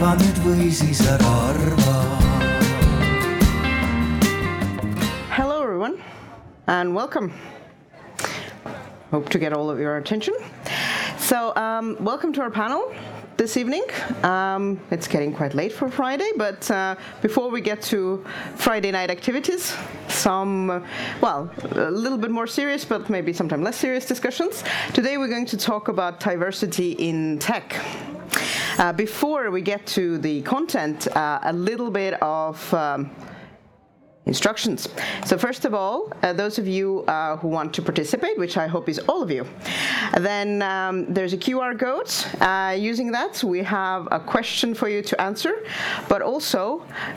nüüd või siis ära arva Hello, everyone, and welcome. Hope to get all of your attention. So, um, welcome to our panel this evening. Um, it's getting quite late for Friday, but uh, before we get to Friday night activities, some, uh, well, a little bit more serious, but maybe sometimes less serious discussions. Today we're going to talk about diversity in tech. Uh, before we get to the content, uh, a little bit of um, instructions. So first of all, uh, those of you uh, who want to participate, which I hope is all of you, then um, there's a QR code. Uh, using that, we have a question for you to answer, but also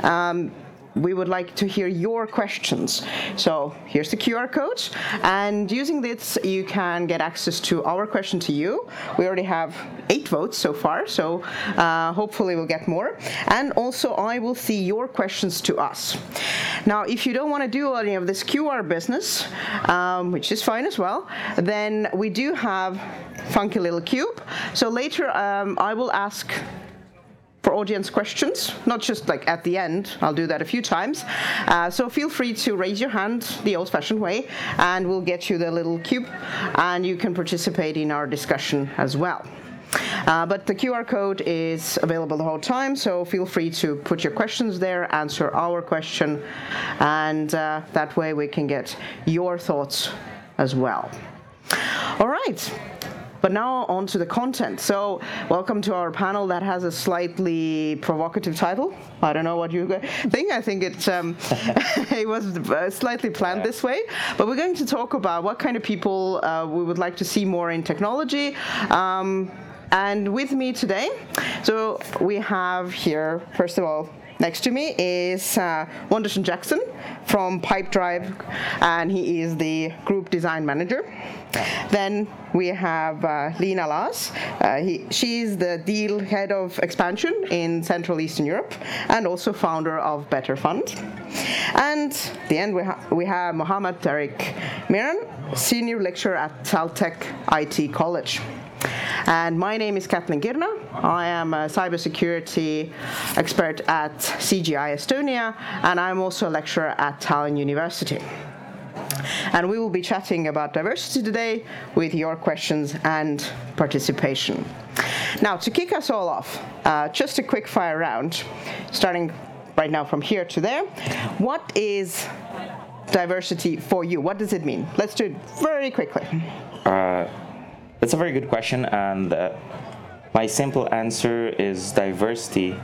um, we would like to hear your questions. So here's the QR code, and using this, you can get access to our question to you. We already have eight votes so far, so uh, hopefully we'll get more. And also, I will see your questions to us. Now, if you don't want to do any of this QR business, um, which is fine as well, then we do have Funky Little Cube. So later, um, I will ask for audience questions, not just like at the end. I'll do that a few times. Uh, so feel free to raise your hand the old fashioned way, and we'll get you the little cube, and you can participate in our discussion as well. Uh, but the QR code is available the whole time, so feel free to put your questions there, answer our question, and uh, that way we can get your thoughts as well. All right. But now on to the content. So, welcome to our panel that has a slightly provocative title. I don't know what you think. I think it um, it was uh, slightly planned this way. But we're going to talk about what kind of people uh, we would like to see more in technology. Um, and with me today, so we have here, first of all, Next to me is uh, Wonderson Jackson from Pipedrive, and he is the group design manager. Then we have uh, Lena Laas. Uh, she's the Deel head of expansion in Central Eastern Europe and also founder of Better Fund. And at the end, we, ha- we have Mohammed Tariq Miran, senior lecturer at TalTech IT College. And my name is Kathleen Girna. I am a cybersecurity expert at CGI Estonia, and I'm also a lecturer at Tallinn University. And we will be chatting about diversity today with your questions and participation. Now, to kick us all off, uh, just a quick fire round, starting right now from here to there. What is diversity for you? What does it mean? Let's do it very quickly. Uh, that's a very good question, and uh, my simple answer is diversity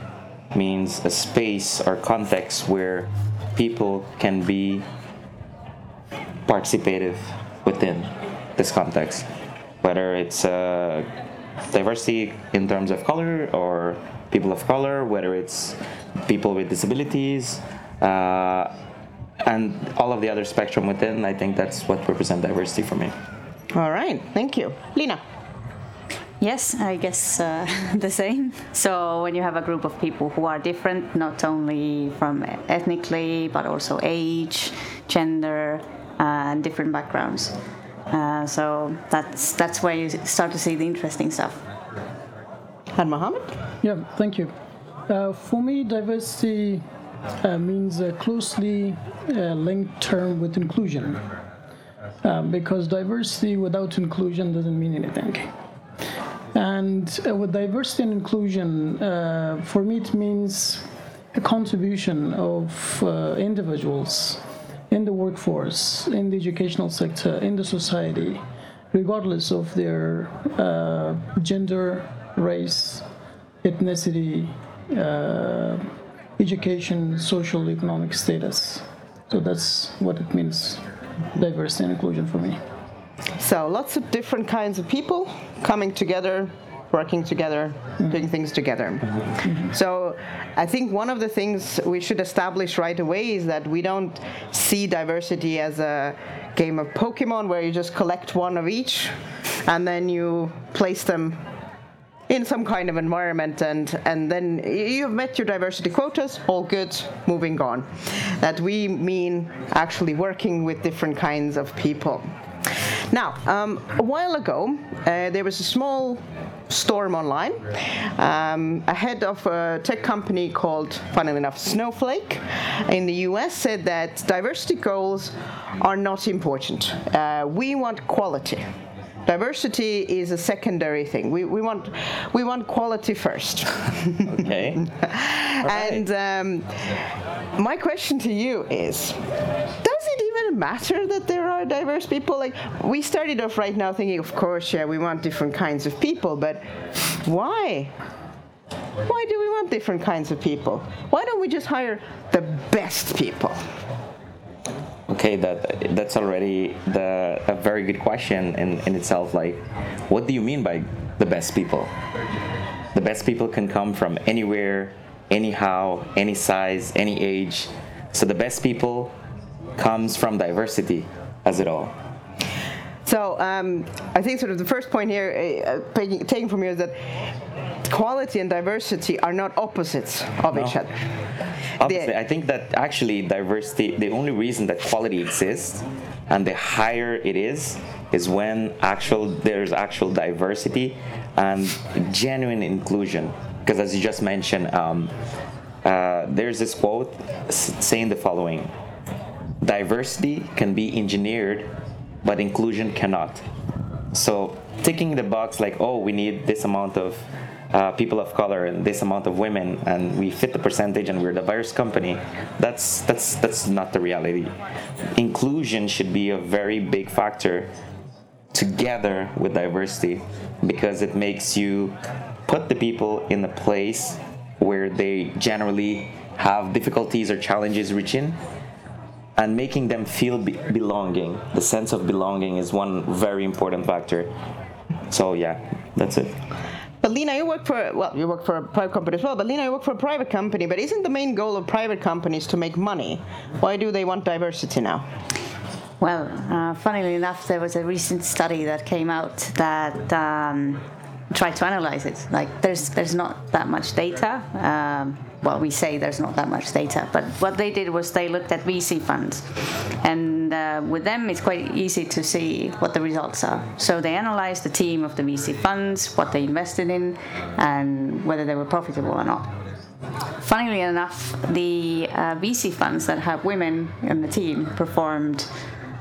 means a space or context where people can be participative within this context, whether it's uh, diversity in terms of color or people of color, whether it's people with disabilities. Uh, and all of the other spectrum within, I think that's what represents diversity for me. All right, thank you. Lena. Yes, I guess uh, the same. So when you have a group of people who are different, not only from ethnically, but also age, gender, uh, and different backgrounds. Uh, so that's that's where you start to see the interesting stuff. And Mohammed? Yeah, thank you. Uh, for me, diversity uh, means a closely uh, linked term with inclusion. Um, because diversity without inclusion doesn't mean anything. And uh, with diversity and inclusion, uh, for me, it means a contribution of uh, individuals in the workforce, in the educational sector, in the society, regardless of their uh, gender, race, ethnicity, uh, education, social, economic status. So that's what it means diversity and inclusion for me. So lots of different kinds of people coming together, working together, doing things together. So I think one of the things we should establish right away is that we don't see diversity as a game of Pokemon where you just collect one of each and then you place them in some kind of environment and and then you've met your diversity quotas all good moving on that we mean actually working with different kinds of people now um, a while ago uh, there was a small storm online. Um, a head of a tech company called, funnily enough, Snowflake in the US said that diversity goals are not important. Uh, we want quality. Diversity is a secondary thing. We, we want we want quality first. Okay. And um, my question to you is it matter that there are diverse people? Like, we started off right now thinking, of course, yeah, we want different kinds of people, but why? Why do we want different kinds of people? Why don't we just hire the best people? Okay, that that's already the a very good question in, in itself. Like, what do you mean by the best people? The best people can come from anywhere, anyhow, any size, any age. So the best people comes from diversity, as it all. So um, I think sort of the first point here, uh, taking, from here, is that quality and diversity are not opposites of each other. Obviously, I think that actually diversity, the only reason that quality exists and the higher it is, is when actual there's actual diversity and genuine inclusion. Because as you just mentioned, um, uh, there's this quote saying the following: "Diversity can be engineered, but inclusion cannot." So ticking the box like, oh, we need this amount of uh, people of color and this amount of women, and we fit the percentage, and we're the diverse company. That's that's that's not the reality. Inclusion should be a very big factor together with diversity because it makes you put the people in a place where they generally have difficulties or challenges reaching and making them feel be- belonging. The sense of belonging is one very important factor. So yeah, that's it. But Lena, you work for well, you work for a private company as well. But Lena, you work for a private company. But isn't the main goal of private companies to make money? Why do they want diversity now? Well, uh, funnily enough, there was a recent study that came out that um, tried to analyze it. Like, there's there's not that much data. Um, well, we say there's not that much data, but what they did was they looked at VC funds, and uh, with them it's quite easy to see what the results are. So they analyzed the team of the VC funds, what they invested in, and whether they were profitable or not. Funnily enough, the uh, VC funds that have women in the team performed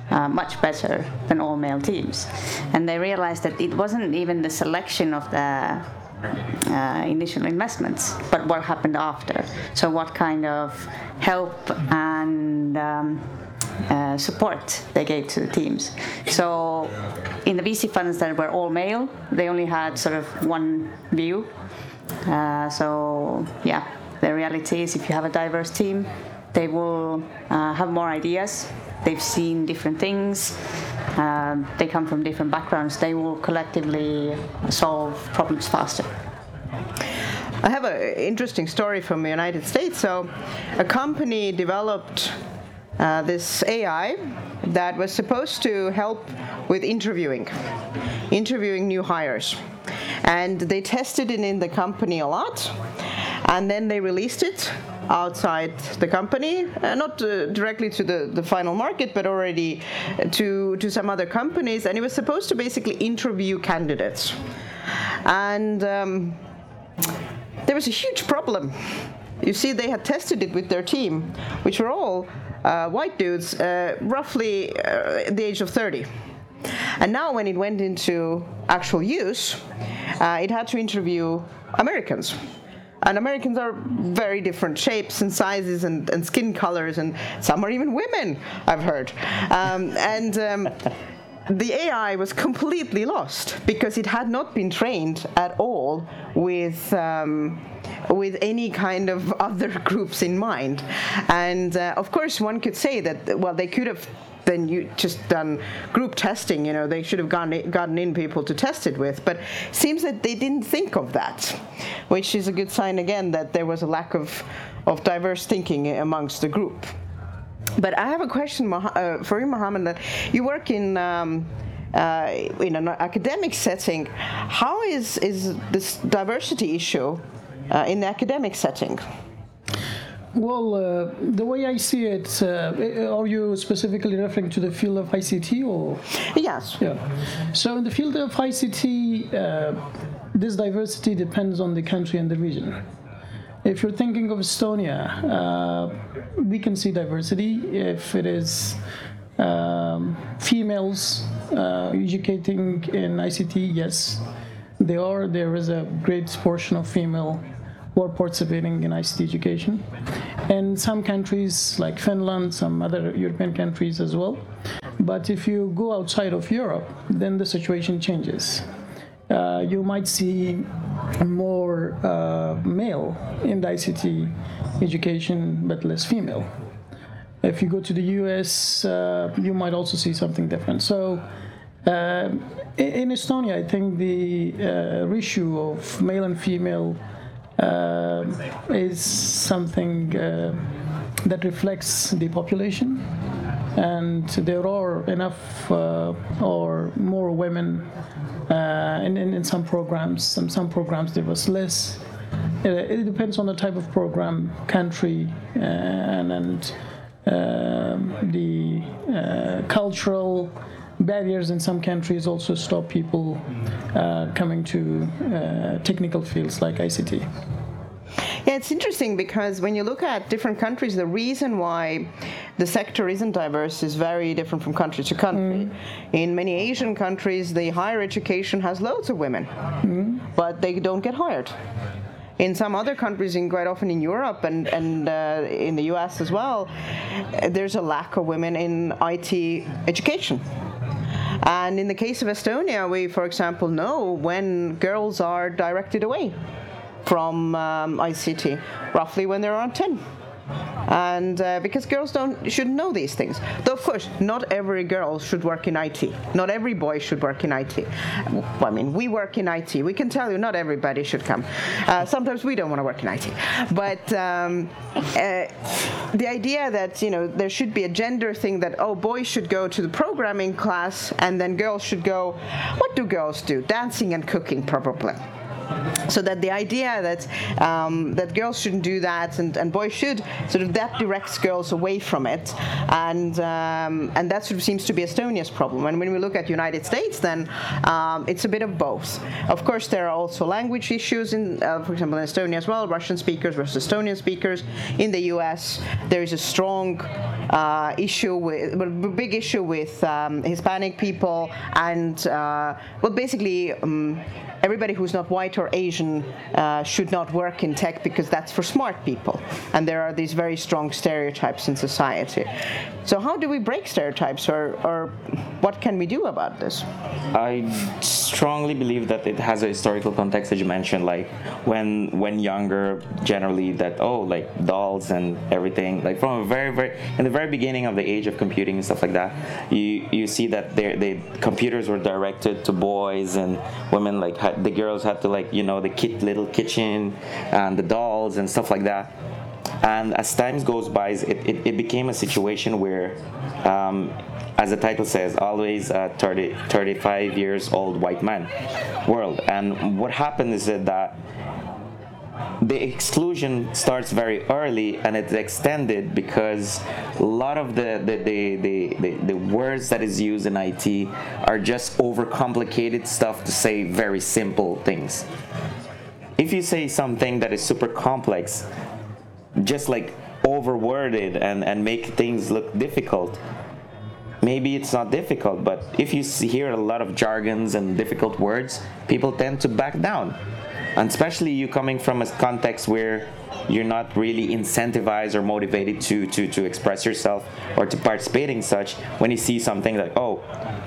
uh, much better than all male teams. And they realized that it wasn't even the selection of the uh, initial investments, but what happened after. So, what kind of help and um, uh, support they gave to the teams. So, in the VC funds that were all male, they only had sort of one view. Uh, so, yeah, the reality is if you have a diverse team, they will uh, have more ideas. They've seen different things. Um, they come from different backgrounds. They will collectively solve problems faster. I have an interesting story from the United States. So, a company developed uh, this AI that was supposed to help with interviewing, interviewing new hires. And they tested it in the company a lot, and then they released it outside the company, uh, not uh, directly to the, the final market, but already to, to some other companies. And it was supposed to basically interview candidates. And um, there was a huge problem. You see, they had tested it with their team, which were all uh, white dudes, uh, roughly uh, the age of 30. And now, when it went into actual use, uh, it had to interview Americans. And Americans are very different shapes and sizes and, and skin colors, and some are even women, I've heard. Um, and um, the AI was completely lost because it had not been trained at all with um, with any kind of other groups in mind. And uh, of course, one could say that well, they could have then you just done group testing. You know, they should have gone, gotten in people to test it with. But seems that they didn't think of that, which is a good sign again that there was a lack of of diverse thinking amongst the group. But I have a question uh, for you, Mohammed. That you work in um, uh, in an academic setting. How is is this diversity issue uh, in the academic setting? Well, uh, the way I see it, uh, are you specifically referring to the field of ICT or? Yes. Yeah. So in the field of ICT, uh, this diversity depends on the country and the region. If you're thinking of Estonia, uh, we can see diversity if it is um, females uh, educating in ICT. Yes, they are. There is a great portion of female who are participating in ICT education. In some countries like Finland, some other European countries as well. But if you go outside of Europe, then the situation changes. Uh, you might see more uh, male in the ICT education, but less female. If you go to the US, uh, you might also see something different. So, uh, in Estonia, I think the uh, ratio of male and female is something uh, that reflects the population, and there are enough uh, or more women uh, in, in, in some programs. Some some programs there was less. Uh, it depends on the type of program, country, uh, and and the uh, cultural barriers in some countries also stop people uh, coming to uh, technical fields like ICT. Yeah, it's interesting because when you look at different countries, the reason why the sector isn't diverse is very different from country to country. In many Asian countries, the higher education has loads of women, but they don't get hired. In some other countries, and quite often in Europe and, and uh, in the US as well, there's a lack of women in IT education. And in the case of Estonia, we, for example, know when girls are directed away from um, ICT, roughly when they're around 10. And uh, because girls don't should know these things, though of course not every girl should work in IT. Not every boy should work in IT. Well, I mean, we work in IT. We can tell you not everybody should come. Uh, sometimes we don't want to work in IT, but um, uh, the idea that you know there should be a gender thing that oh boys should go to the programming class and then girls should go. What do girls do? Dancing and cooking probably so that the idea that um, that girls shouldn't do that and, and boys should sort of that directs girls away from it. And um, and that sort of seems to be Estonia's problem. And when we look at United States then um, it's a bit of both. Of course there are also language issues in uh, for example in Estonia as well Russian speakers versus Estonian speakers. In the US there is a strong uh, issue with well, big issue with um, Hispanic people and uh, well basically um, everybody who's not white or Asian uh, should not work in tech because that's for smart people. And there are these very strong stereotypes in society. So, how do we break stereotypes, or, or what can we do about this? I strongly believe that it has a historical context, as you mentioned, like when when younger, generally that oh like dolls and everything, like from a very very in the very beginning of the age of computing and stuff like that, you you see that they computers were directed to boys and women like had, the girls had to like you know the kit little kitchen and the dolls and stuff like that. And as times goes by it, it, it became a situation where um, as the title says always a 30, 35 years old white man world. And what happened is that the exclusion starts very early and it's extended because a lot of the the, the, the, the, the words that is used in IT are just overcomplicated stuff to say very simple things. If you say something that is super complex, just like overworded and, and make things look difficult, maybe it's not difficult, but if you hear a lot of jargons and difficult words, people tend to back down. And especially you coming from a context where you're not really incentivized or motivated to, to, to express yourself or to participate in such, when you see something like, oh,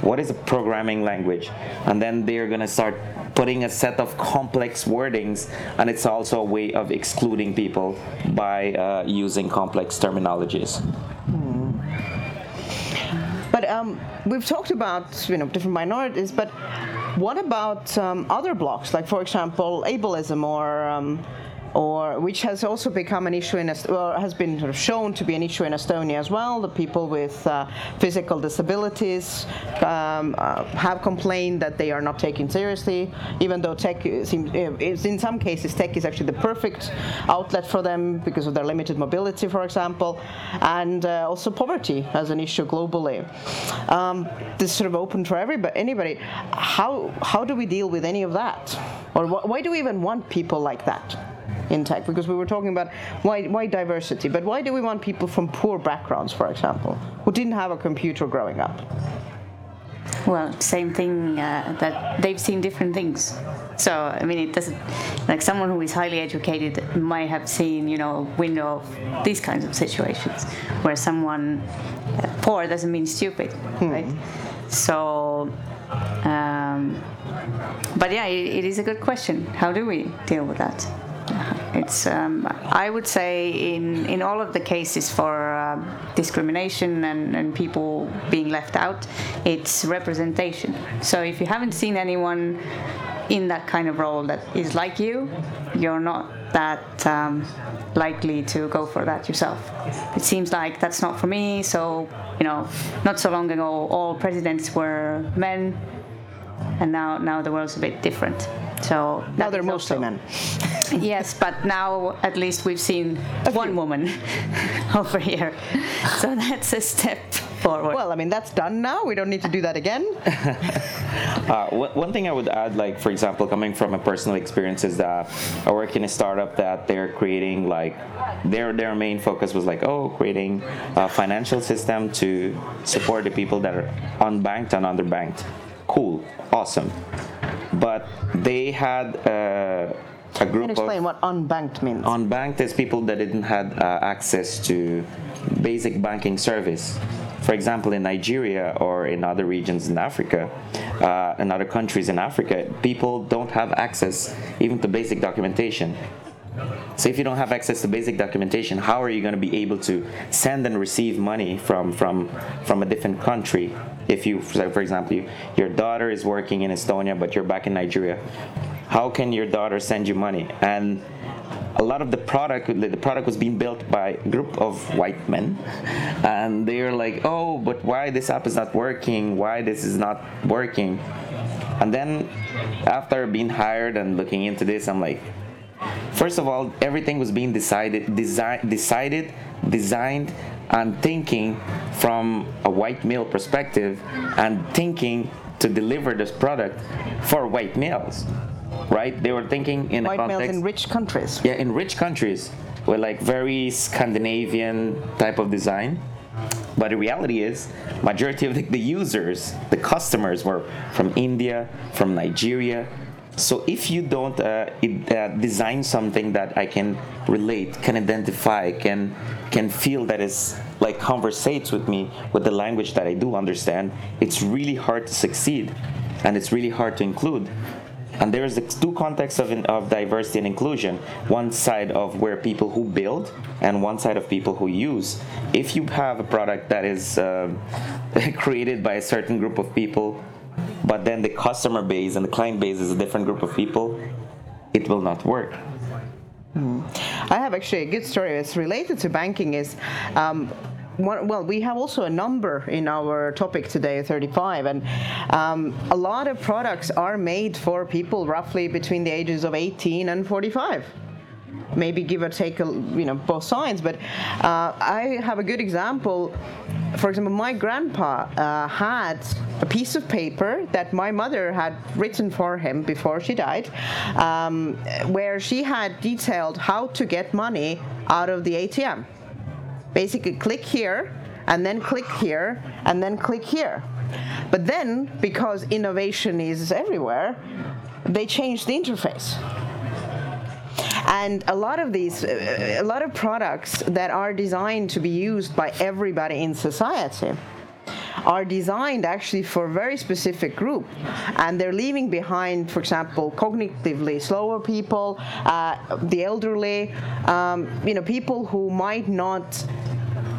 what is a programming language? And then they're gonna start putting a set of complex wordings, and it's also a way of excluding people by uh, using complex terminologies. But um, we've talked about you know different minorities, but what about um, other blocks, like for example ableism or um, or which has also become an issue in well, has been sort of shown to be an issue in Estonia as well. The people with uh, physical disabilities um, uh, have complained that they are not taken seriously, even though tech seems, uh, in some cases tech is actually the perfect outlet for them because of their limited mobility, for example, and uh, also poverty as an issue globally. Um, this is sort of open for everybody. Anybody, how how do we deal with any of that, or wh- why do we even want people like that? In tech because we were talking about why, why diversity, but why do we want people from poor backgrounds, for example, who didn't have a computer growing up? Well, same thing uh, that they've seen different things. So I mean, it doesn't like someone who is highly educated might have seen you know window of these kinds of situations, where someone uh, poor doesn't mean stupid, right? So. Um, but yeah, it, it is a good question. How do we deal with that? It's um, I would say in in all of the cases for uh, discrimination and, and people being left out, it's representation. So if you haven't seen anyone in that kind of role that is like you, you're not that um, likely to go for that yourself. It seems like that's not for me. So you know, not so long ago, all presidents were men, and now now the world's a bit different. So Now that they're is mostly also- men. Yes, but now at least we've seen one woman over here. So that's a step forward. Well, I mean, that's done now. We don't need to do that again. Uh, one, one thing I would add, like for example, coming from a personal experience, is that I work in a startup that they're creating like their their main focus was like oh creating a financial system to support the people that are unbanked and underbanked. Cool, awesome, but they had uh, a group And of explain what unbanked means. unbanked is people that didn't have uh, access to basic banking service. For example, in Nigeria or in other regions in Africa, uh, in other countries in Africa, people don't have access even to basic documentation. So if you don't have access to basic documentation, how are you going to be able to send and receive money from from from a different country? If you, for example, you, your daughter is working in Estonia, but you're back in Nigeria, how can your daughter send you money? And a lot of the product, the product was being built by a group of white men, and they were like, "Oh, but why this app is not working? Why this is not working?" And then, after being hired and looking into this, I'm like, First of all, everything was being decided, desi- decided, designed, and thinking from a white male perspective, and thinking to deliver this product for white males, right? They were thinking in a White males in rich countries. yeah, in rich countries with like very Scandinavian type of design. But the reality is, majority of the, the users, the customers, were from India, from Nigeria. So if you don't uh, it, uh, design something that I can relate, can identify, can can feel that is like conversates with me with the language that I do understand, it's really hard to succeed, and it's really hard to include. And there's the two contexts of, of diversity and inclusion. One side of where people who build, and one side of people who use. If you have a product that is uh, created by a certain group of people, but then the customer base and the client base is a different group of people, it will not work. I have actually a good story. It's related to banking. Is um, well, we have also a number in our topic today, 35, and um, a lot of products are made for people roughly between the ages of 18 and 45 maybe give or take a, you know both sides but uh, i have a good example. For example my grandpa uh, had a piece of paper that my mother had written for him before she died um, where she had detailed how to get money out of the atm basically click here and then click here and then click here. But then because innovation is everywhere they changed the interface and a lot of these uh, a lot of products that are designed to be used by everybody in society are designed actually for a very specific group. And they're leaving behind for example cognitively slower people uh, the elderly um, you know people who might not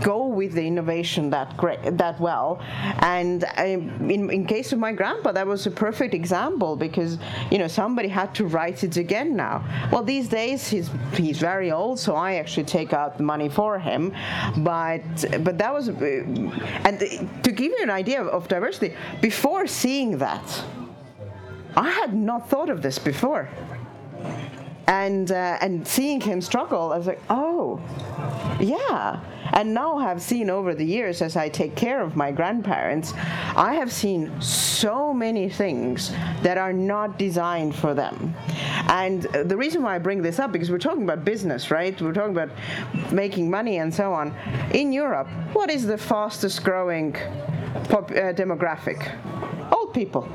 go with the innovation that great, that well. And in, in case of my grandpa, that was a perfect example because you know somebody had to write it again now. Well, these days he's he's very old, so I actually take out the money for him. But but that was uh, and to give you an idea of, of diversity, before seeing that, I had not thought of this before and uh, and seeing him struggle, I was like, oh, yeah. And now have seen over the years as I take care of my grandparents, I have seen so many things that are not designed for them. And the reason why I bring this up because we're talking about business, right? We're talking about making money and so on. In Europe, what is the fastest growing pop, uh, demographic? Old people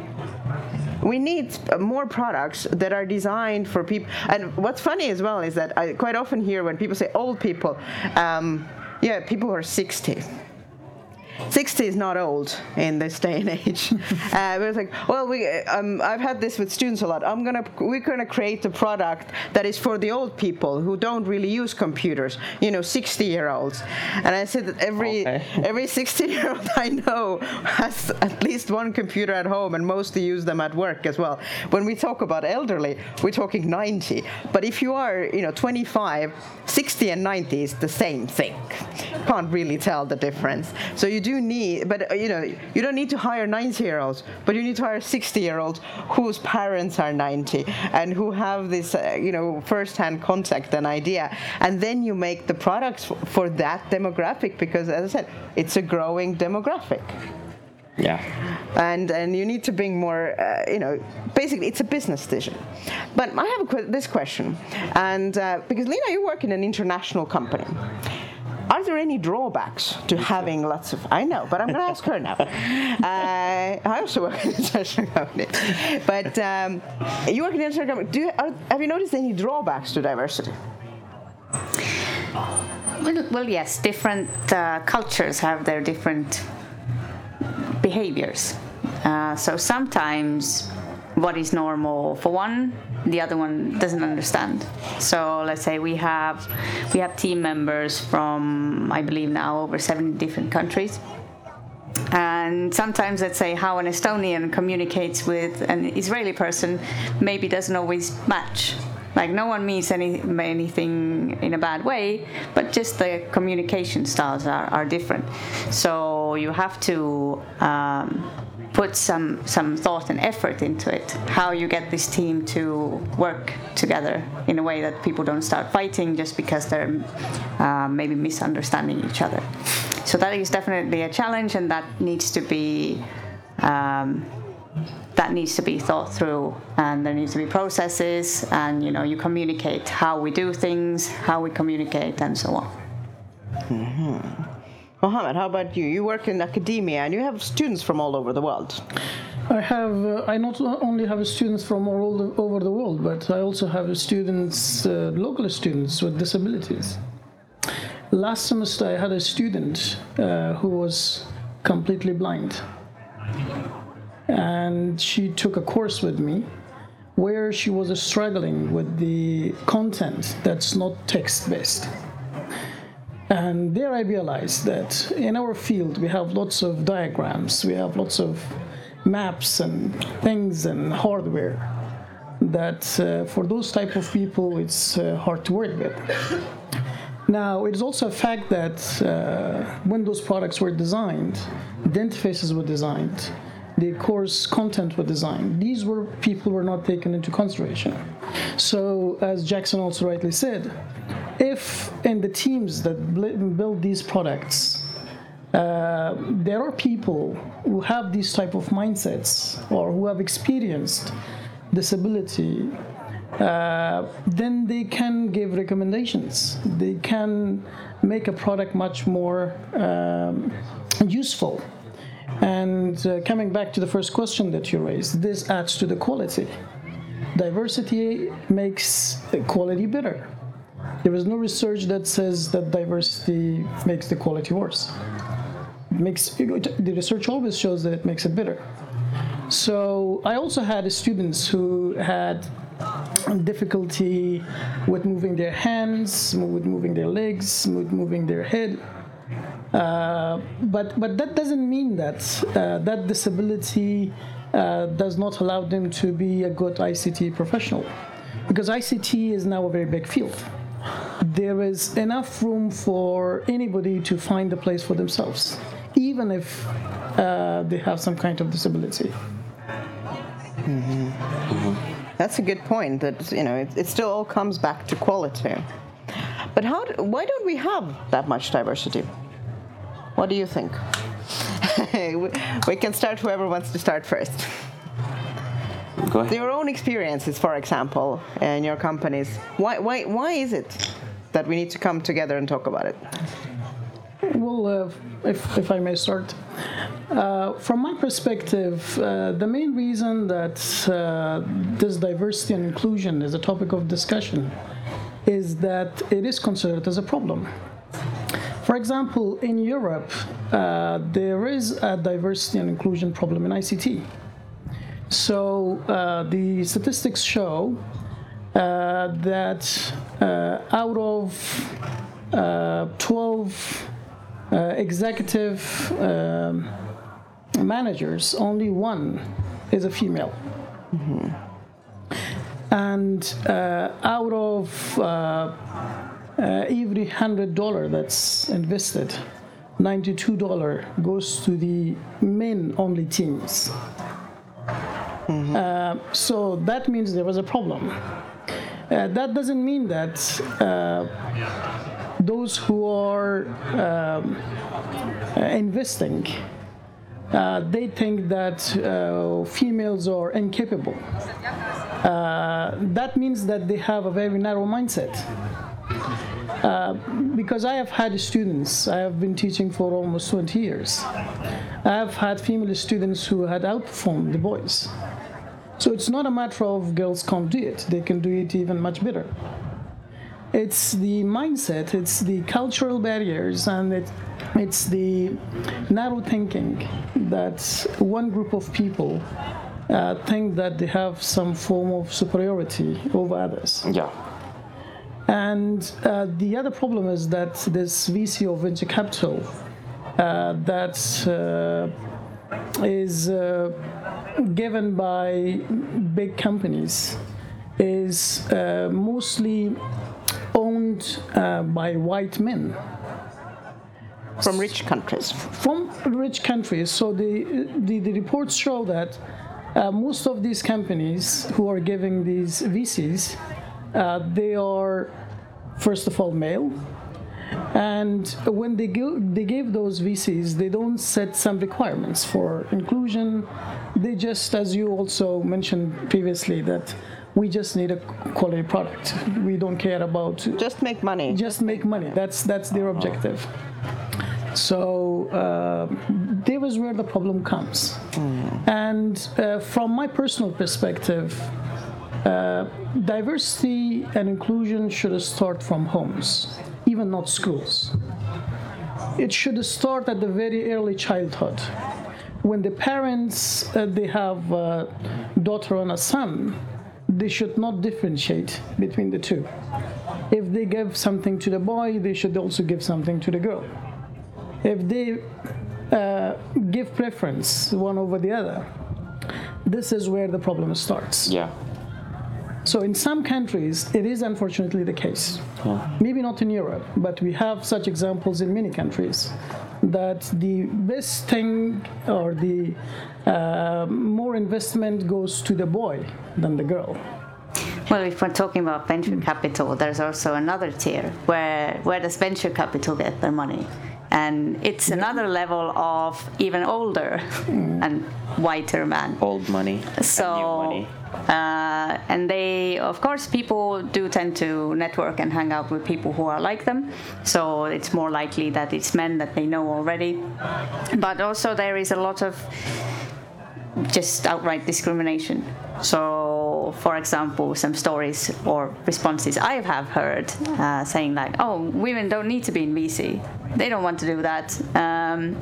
we need more products that are designed for people. And what's funny as well is that I quite often hear when people say old people, um, yeah, people are 60 60 is not old in this day and age. uh, it's like, well, we, um, I've had this with students a lot. I'm gonna, we're gonna create a product that is for the old people who don't really use computers. You know, 60 year olds. And I said that every okay. every 60 year old I know has at least one computer at home, and mostly use them at work as well. When we talk about elderly, we're talking 90. But if you are, you know, 25, 60 and 90 is the same thing. Can't really tell the difference. So you do need, but uh, you know, you don't need to hire 90 year olds, but you need to hire 60 year olds whose parents are 90 and who have this, uh, you know, first hand contact and idea. And then you make the products for that demographic because, as I said, it's a growing demographic. Yeah. And and you need to bring more, uh, you know, basically it's a business decision. But I have a, this question, and uh, because Lena, you work in an international company. Are there any drawbacks to having lots of? I know, but I'm going to ask her now. Uh, I also work in an international company, but um, you work in an international company. Do you, are, have you noticed any drawbacks to diversity? Well, well yes. Different uh, cultures have their different behaviors. Uh, so sometimes what is normal for one the other one doesn't understand. So let's say we have we have team members from i believe now over 70 different countries. And sometimes let's say how an estonian communicates with an israeli person maybe doesn't always match. Like no one means any anything in a bad way but just the communication styles are, are different. So you have to um, put some some thought and effort into it how you get this team to work together in a way that people don't start fighting just because they're uh, maybe misunderstanding each other so that is definitely a challenge and that needs to be um, that needs to be thought through and there needs to be processes and you know you communicate how we do things how we communicate and so on mm-hmm. Mohammed, how about you? You work in academia and you have students from all over the world. I have. Uh, I not only have students from all the, over the world, but I also have students, uh, local students with disabilities. Last semester, I had a student uh, who was completely blind, and she took a course with me where she was struggling with the content that's not text-based. And there I realized that in our field we have lots of diagrams, we have lots of maps and things and hardware that uh, for those type of people it's uh, hard to work with. Now, it is also a fact that uh, when those products were designed, the interfaces were designed, the course content were designed. These were people were not taken into consideration. So, as Jackson also rightly said, if in the teams that build these products uh, there are people who have these type of mindsets or who have experienced disability uh, then they can give recommendations. They can make a product much more um, useful. And uh, coming back to the first question that you raised this adds to the quality. Diversity makes quality better there is no research that says that diversity makes the quality worse. It makes the research always shows that it makes it better. So I also had students who had difficulty with moving their hands, with moving their legs, with moving their head. Uh, but but that doesn't mean that uh, that disability uh, does not allow them to be a good ICT professional, because ICT is now a very big field. There is enough room for anybody to find a place for themselves, even if uh, they have some kind of disability. That's a good point. That you know, it, it still all comes back to quality. But how? Do, why don't we have that much diversity? What do you think? we, we can start. Whoever wants to start first. Go ahead. Your own experiences, for example, in your companies. Why? Why? Why is it that we need to come together and talk about it? Well, uh, if, if I may start. Uh, from my perspective, uh, the main reason that uh, this diversity and inclusion is a topic of discussion is that it is considered as a problem. For example, in Europe, uh, there is a diversity and inclusion problem in ICT. So uh, the statistics show that uh, out of uh, 12 uh, executive um, managers, only one is a female. And uh, out of uh, uh, every hundred dollar that's invested, ninety-two dollar goes to the men-only teams. Uh, so that means there was a problem. Uh, that doesn't mean that uh, those who are um, uh, investing uh, they think that uh, females are incapable. Uh, that means that they have a very narrow mindset. Because I have had students, I have been teaching for almost 20 years. I have had female students who had outperformed the boys. So it's not a matter of girls can't do it, they can do it even much better. It's the mindset, it's the cultural barriers, and it, it's the narrow thinking that one group of people uh, think that they have some form of superiority over others. Yeah. And uh, the other problem is that this VC or venture capital uh, that uh, is uh, given by big companies is uh, mostly owned uh, by white men From rich countries. from rich countries. So the, the, the reports show that uh, most of these companies who are giving these VCs, uh, they are first of all male. And when they give, they give those VCs, they don't set some requirements for inclusion. They just, as you also mentioned previously, that we just need a quality product. We don't care about Just make money. just make money. That's that's their objective. So uh, there is where the problem comes. And uh, from my personal perspective, uh, diversity and inclusion should start from homes, even not schools. It should start at the very early childhood. When the parents uh, they have a daughter and a son, they should not differentiate between the two. If they give something to the boy, they should also give something to the girl. If they uh, give preference one over the other, this is where the problem starts. Yeah. So in some countries, it is unfortunately the case. Maybe not in Europe, but we have such examples in many countries that the best thing or the uh, more investment goes to the boy than the girl. Well, if we're talking about venture capital, there's also another tier where where does venture capital get their money? And it's another level of even older and whiter man. Old money. and So, new money. Uh, and they, of course, people do tend to network and hang out with people who are like them. So it's more likely that it's men that they know already. But also, there is a lot of just outright discrimination. So, for example, some stories or responses I have heard uh, saying like, "Oh, women don't need to be in VC. They don't want to do that. Um,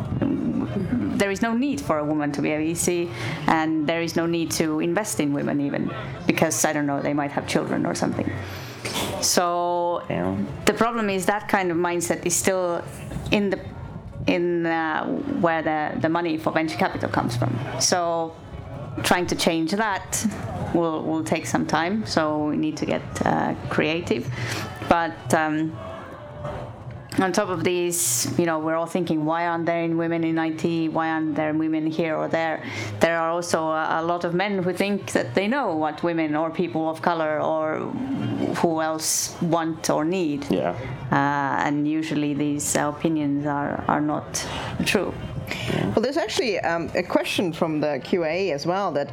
there is no need for a woman to be a VC, and there is no need to invest in women even because I don't know they might have children or something." So Yeah. the problem is that kind of mindset is still in the in uh, where the, the money for venture capital comes from. So trying to change that will, will take some time. So we need to get uh, creative. But um, on top of these, you know, we're all thinking, why aren't there women in IT? Why aren't there women here or there? There are also a, a, lot of men who think that they know what women or people of color or who else want or need. Yeah. Uh, and usually these opinions are, are not true. Well, there's actually um, a question from the QA as well that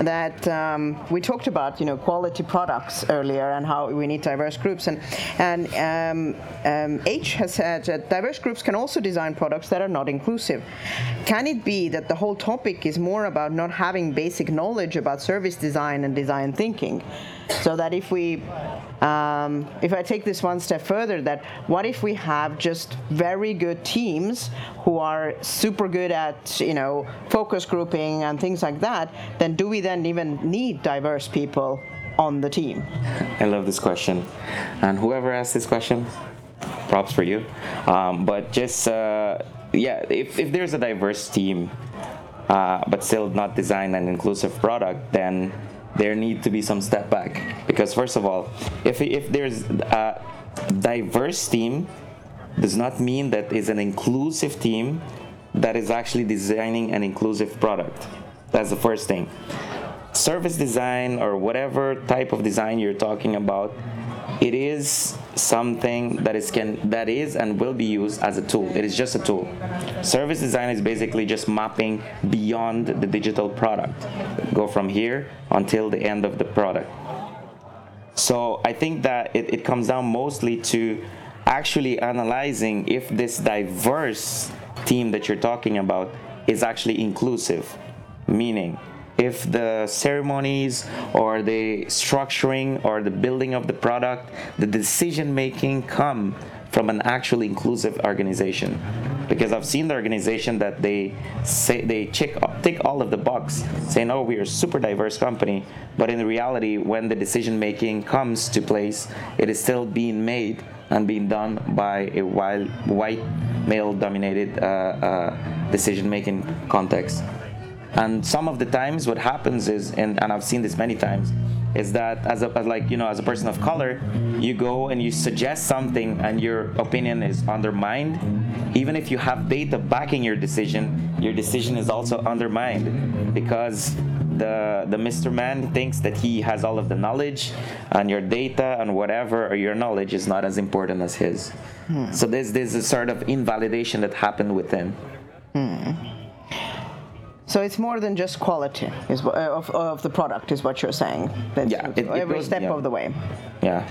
that um, we talked about, you know, quality products earlier and how we need diverse groups, and and um, um H has said that diverse groups can also design products that are not inclusive. Can it be that the whole topic is more about not having basic knowledge about service design and design thinking? So that if we, um, if I take this one step further, that what if we have just very good teams who are super good at, you know, focus grouping and things like that, then do we then even need diverse people on the team? I love this question. And whoever asked this question, props for you. Um, but just, uh, yeah, if, if there's a diverse team, uh, but still not design an inclusive product, then there need to be some step back. Because first of all if, if there's a diverse team does not mean that is an inclusive team that is actually designing an inclusive product. That's the first thing. Service design or whatever type of design you're talking about it is something that is can that is and will be used as a tool. It is just a tool. Service design is basically just mapping beyond the digital product. Go from here until the end of the product. So I think that it, it comes down mostly to actually analyzing if this diverse team that you're talking about is actually inclusive, meaning if the ceremonies or the structuring or the building of the product, the decision making come from an actually inclusive organization. Because I've seen the organization that they say they check tick all of the box, saying, "Oh, we are a super diverse company," but in reality, when the decision making comes to place, it is still being made and being done by a white, white male-dominated uh, uh, decision-making context. And some of the times, what happens is, and, and I've seen this many times, is that as a as like you know as a person of color, you go and you suggest something, and your opinion is undermined. Even if you have data backing your decision, your decision is also undermined because the the Mr. Man thinks that he has all of the knowledge, and your data and whatever or your knowledge is not as important as his. Hmm. So there's there's a sort of invalidation that happened within. Hmm. So it's more than just quality is, uh, of, of the product, is what you're saying. That's yeah, it, every goes, step yeah. of the way. Yeah.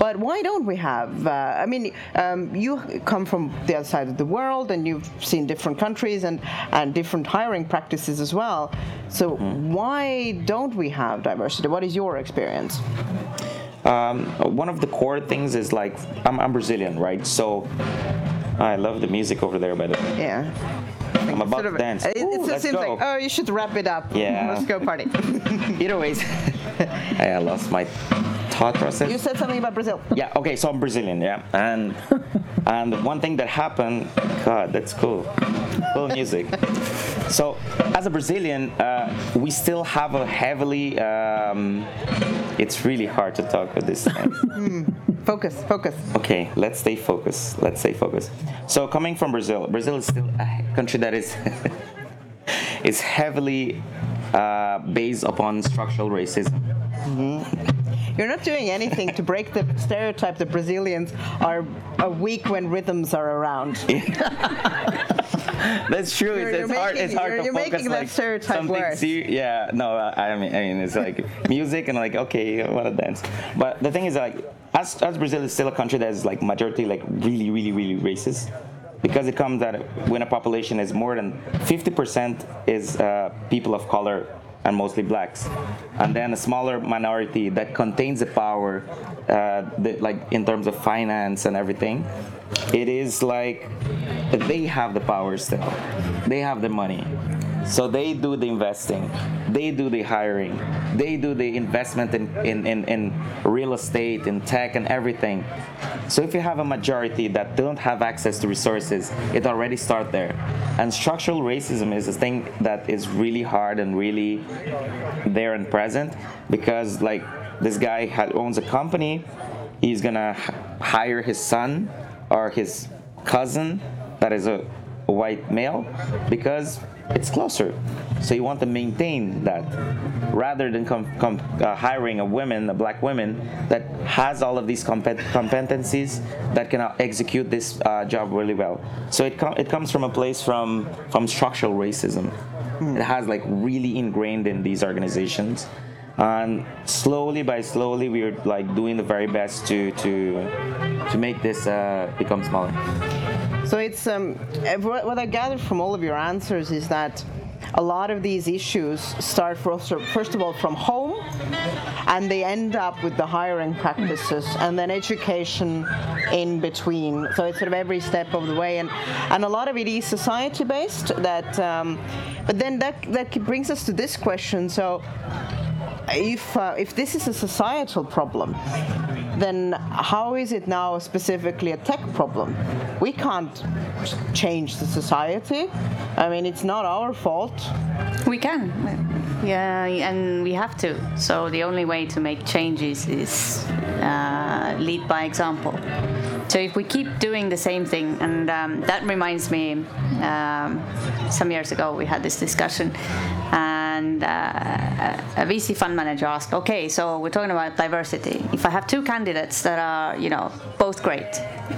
But why don't we have? Uh, I mean, um, you come from the other side of the world, and you've seen different countries and and different hiring practices as well. So mm. why don't we have diversity? What is your experience? Um, one of the core things is like I'm, I'm Brazilian, right? So I love the music over there, by the way. Yeah. I'm about to dance. It, Ooh, it seems go. like, oh, you should wrap it up. Yeah. Let's go party. Either ways, I lost my thought process. You said something about Brazil. Yeah. Okay. So I'm Brazilian. Yeah. And and one thing that happened, God, that's cool. Cool music. So as a Brazilian, uh, we still have a heavily. Um, it's really hard to talk with this. mm. Focus, focus. Okay, let's stay focused. Let's stay focused. So coming from Brazil, Brazil is still a country that is is heavily uh, based upon structural racism. Mm-hmm. You're not doing anything to break the stereotype that Brazilians are, are weak when rhythms are around. That's true. You're, it's, you're hard. Making, it's hard you're, to you're focus making like that something. worse. Ser- yeah. No. I mean, I mean, it's like music and like okay, I want to dance. But the thing is, like, as as Brazil is still a country that is like majority like really, really, really racist. Because it comes that when a population is more than 50% is uh, people of color and mostly blacks, and then a smaller minority that contains the power, uh, like in terms of finance and everything. It is like they have the power still, they have the money, So they do the investing, they do the hiring, they do the investment in, in, in, in real estate, in tech, and everything. So if you have a majority that don't have access to resources, it already start there. And structural racism is a thing that is really hard and really there and present because like this guy had, owns a company, he's gonna hire his son or his cousin that is a white male because it's closer. So you want to maintain that rather than com- com- uh, hiring a woman, a black woman that has all of these compet- competencies that can uh, execute this uh, job really well. So it, com- it comes from a place from from structural racism. It has like really ingrained in these organizations and slowly by slowly we're like doing the very best to to to make this uh, become smaller So it's um, eh, what I gathered from all of your answers is that a lot of these issues start first, first of all from home, and they end up with the hiring practices and then education in between. So it's sort of every step of the way, and and a lot of it is society based. That, um, but then that that brings us to this question. So if uh, if this is a societal problem, then how is it now specifically a tech problem? We can't change the society. I mean, it's not our fault. We can. Yeah, and we have to. So the only way to make changes is uh, lead by example. So if we keep doing the same thing, and um, that reminds me, um, some years ago we had this discussion, and uh, a VC fund manager asked, "Okay, so we're talking about diversity. If I have two candidates that are, you know, both great,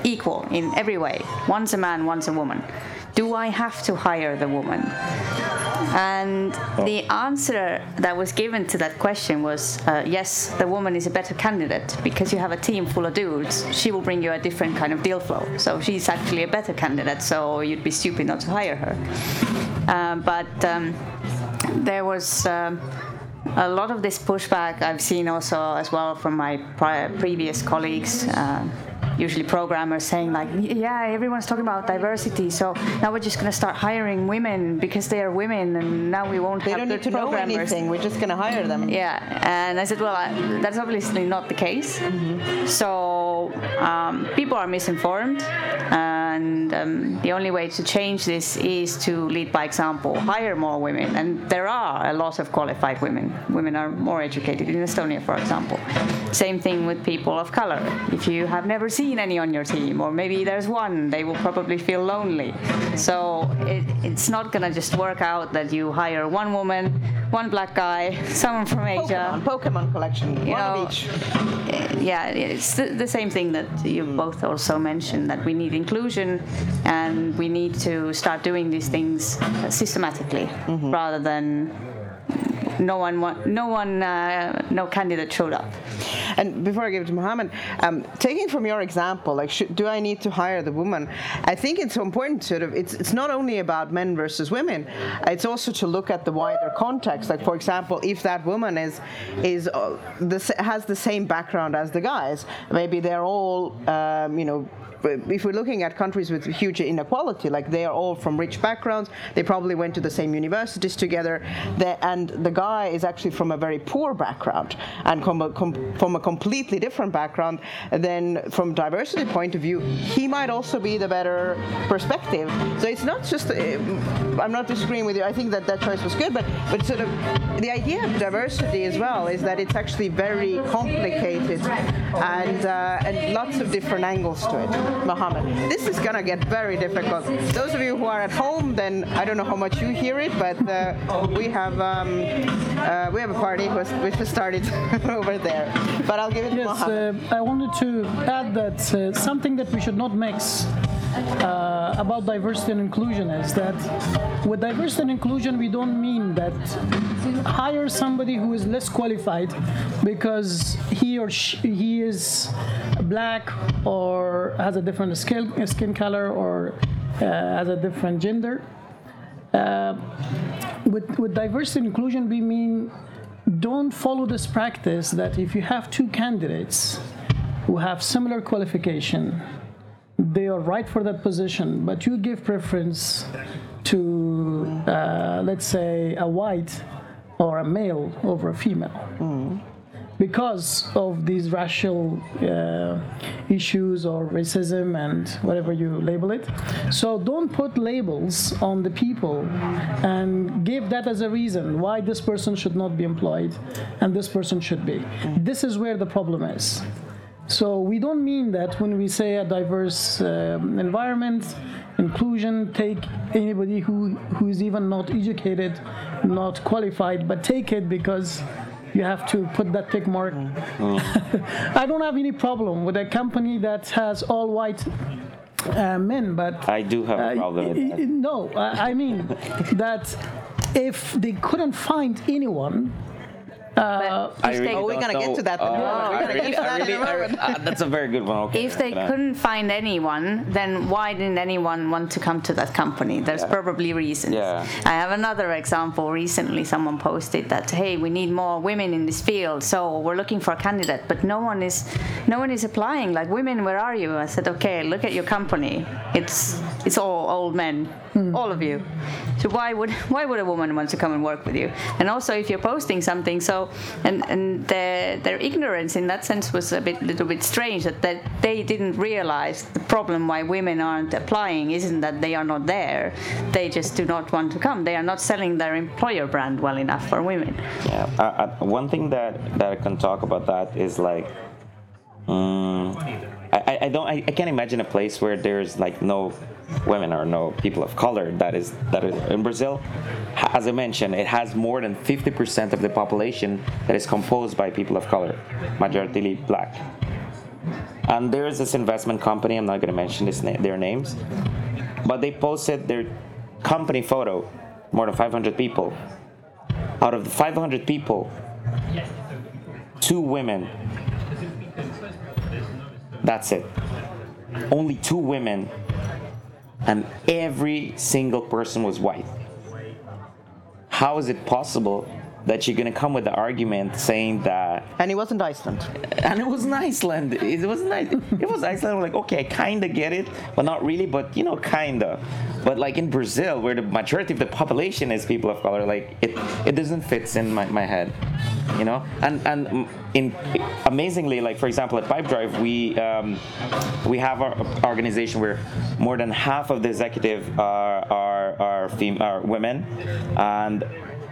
equal in every way, one's a man, one's a woman." Do I have to hire the woman? And the answer that was given to that question was uh, yes, the woman is a better candidate because you have a team full of dudes. She will bring you a different kind of deal flow. So she's actually a better candidate, so you'd be stupid not to hire her. Um, but um, there was. Um, a lot of this pushback I've seen also as well from my prior, previous colleagues, uh, usually programmers, saying like, "Yeah, everyone's talking about diversity, so now we're just going to start hiring women because they are women, and now we won't They have don't need to know anything. We're just going to hire them. Yeah, and I said, well, I, that's obviously not the case. So um, people are misinformed, and um, the only way to change this is to lead by example, hire more women, and there are a lot of qualified women. Women are more educated in Estonia, for example. Same thing with people of color. If you have never seen any on your team, or maybe there's one, they will probably feel lonely. So it, it's not gonna just work out that you hire one woman, one black guy, someone from Asia. Pokemon, Pokemon collection, You one know, of each. Eh, yeah, it's the, the same thing that you mm. both also mentioned that we need inclusion and we need to start doing these things systematically mm-hmm. rather than no one wa- no one uh, no candidate showed up. And before I give it to Mohammed, um, taking from your example, like, should, do I need to hire the woman? I think it's so important. Sort of, it's it's not only about men versus women. It's also to look at the wider context. Like, for example, if that woman is is uh, this has the same background as the guys, maybe they're all, um, you know. If we're looking at countries with huge inequality, like they are all from rich backgrounds, they probably went to the same universities together, the, and the guy is actually from a very poor background and com- com- from a completely different background, then from diversity point of view, he might also be the better perspective. So it's not just, uh, I'm not disagreeing with you. I think that that choice was good, but but sort of the idea of diversity as well is that it's actually very complicated and uh, and lots of different angles to it. Mohammed, this is gonna get very difficult. Those of you who are at home, then I don't know how much you hear it, but uh, we have um, uh, we have a party which has started over there. But I'll give it to Yes, Mohammed. uh, I wanted to add that uh, something that we should not mix uh, about diversity and inclusion is that with diversity and inclusion, we don't mean that hire somebody who is less qualified because he or she, he is black or has a different skin, skin color or uh, has a different gender. Uh, with, with diversity and inclusion, we mean don't follow this practice that if you have two candidates who have similar qualification, they are right for that position, but you give preference to, uh, let's say, a white or a male over a female. Because of these racial uh, issues or racism and whatever you label it. So don't put labels on the people and give that as a reason why this person should not be employed and this person should be. This is where the problem is. So we don't mean that when we say a diverse um, environment, inclusion, take anybody who who is even not educated, not qualified, but take it because you have to put that tick mark. I don't have any problem with a company that has all white uh, men, but I do have a uh, problem with that. No, I I mean that if they couldn't find anyone, But I really Oh, we're don't gonna get to that then. Uh, We're I gonna really- get to I that in a really- re- moment. uh, That's a very good one. Okay. if they I'm couldn't find anyone, then why didn't anyone want to come to that company? There's probably reasons. Yeah. I have another example. Recently, someone posted that, hey, we need more women in this field, so we're looking for a candidate, but no one is, no one is applying. Like, women, where are you? I said, okay, look at your company. It's it's all old men, all of you. So why would why would a woman want to come and work with you? And also, if you're posting something, so and and their their ignorance in that sense was a bit little bit strange that, they didn't realize the problem why women aren't applying isn't that they are not there, they just do not want to come. They are not selling their employer brand well enough for women. Yeah. Uh, uh, one thing that that I can talk about that is like, um, I, I- I don't I, I can't imagine a place where there's like no women or no people of color. That is that is in Brazil. As I mentioned, it has more than 50% of the population that is composed by people of color, majority black. And there is this investment company. I'm not going to mention this na- their names, but they posted their company photo. More than 500 people out of the 500 people, two women. That's it. Only two women, and every single person was white. How is it possible that you're gonna come with the argument saying that And it wasn't Iceland. and it was in Iceland. It was nice. It was Iceland. I'm like, okay, I kind of get it, but not really. But you know, kind of. But like in Brazil, where the majority of the population is people of color, like it, it doesn't fit in my, my head, you know. And and mm, in amazingly, like for example, at Pipedrive, we um, we have our organization where more than half of the executive are are are, fem- are women, and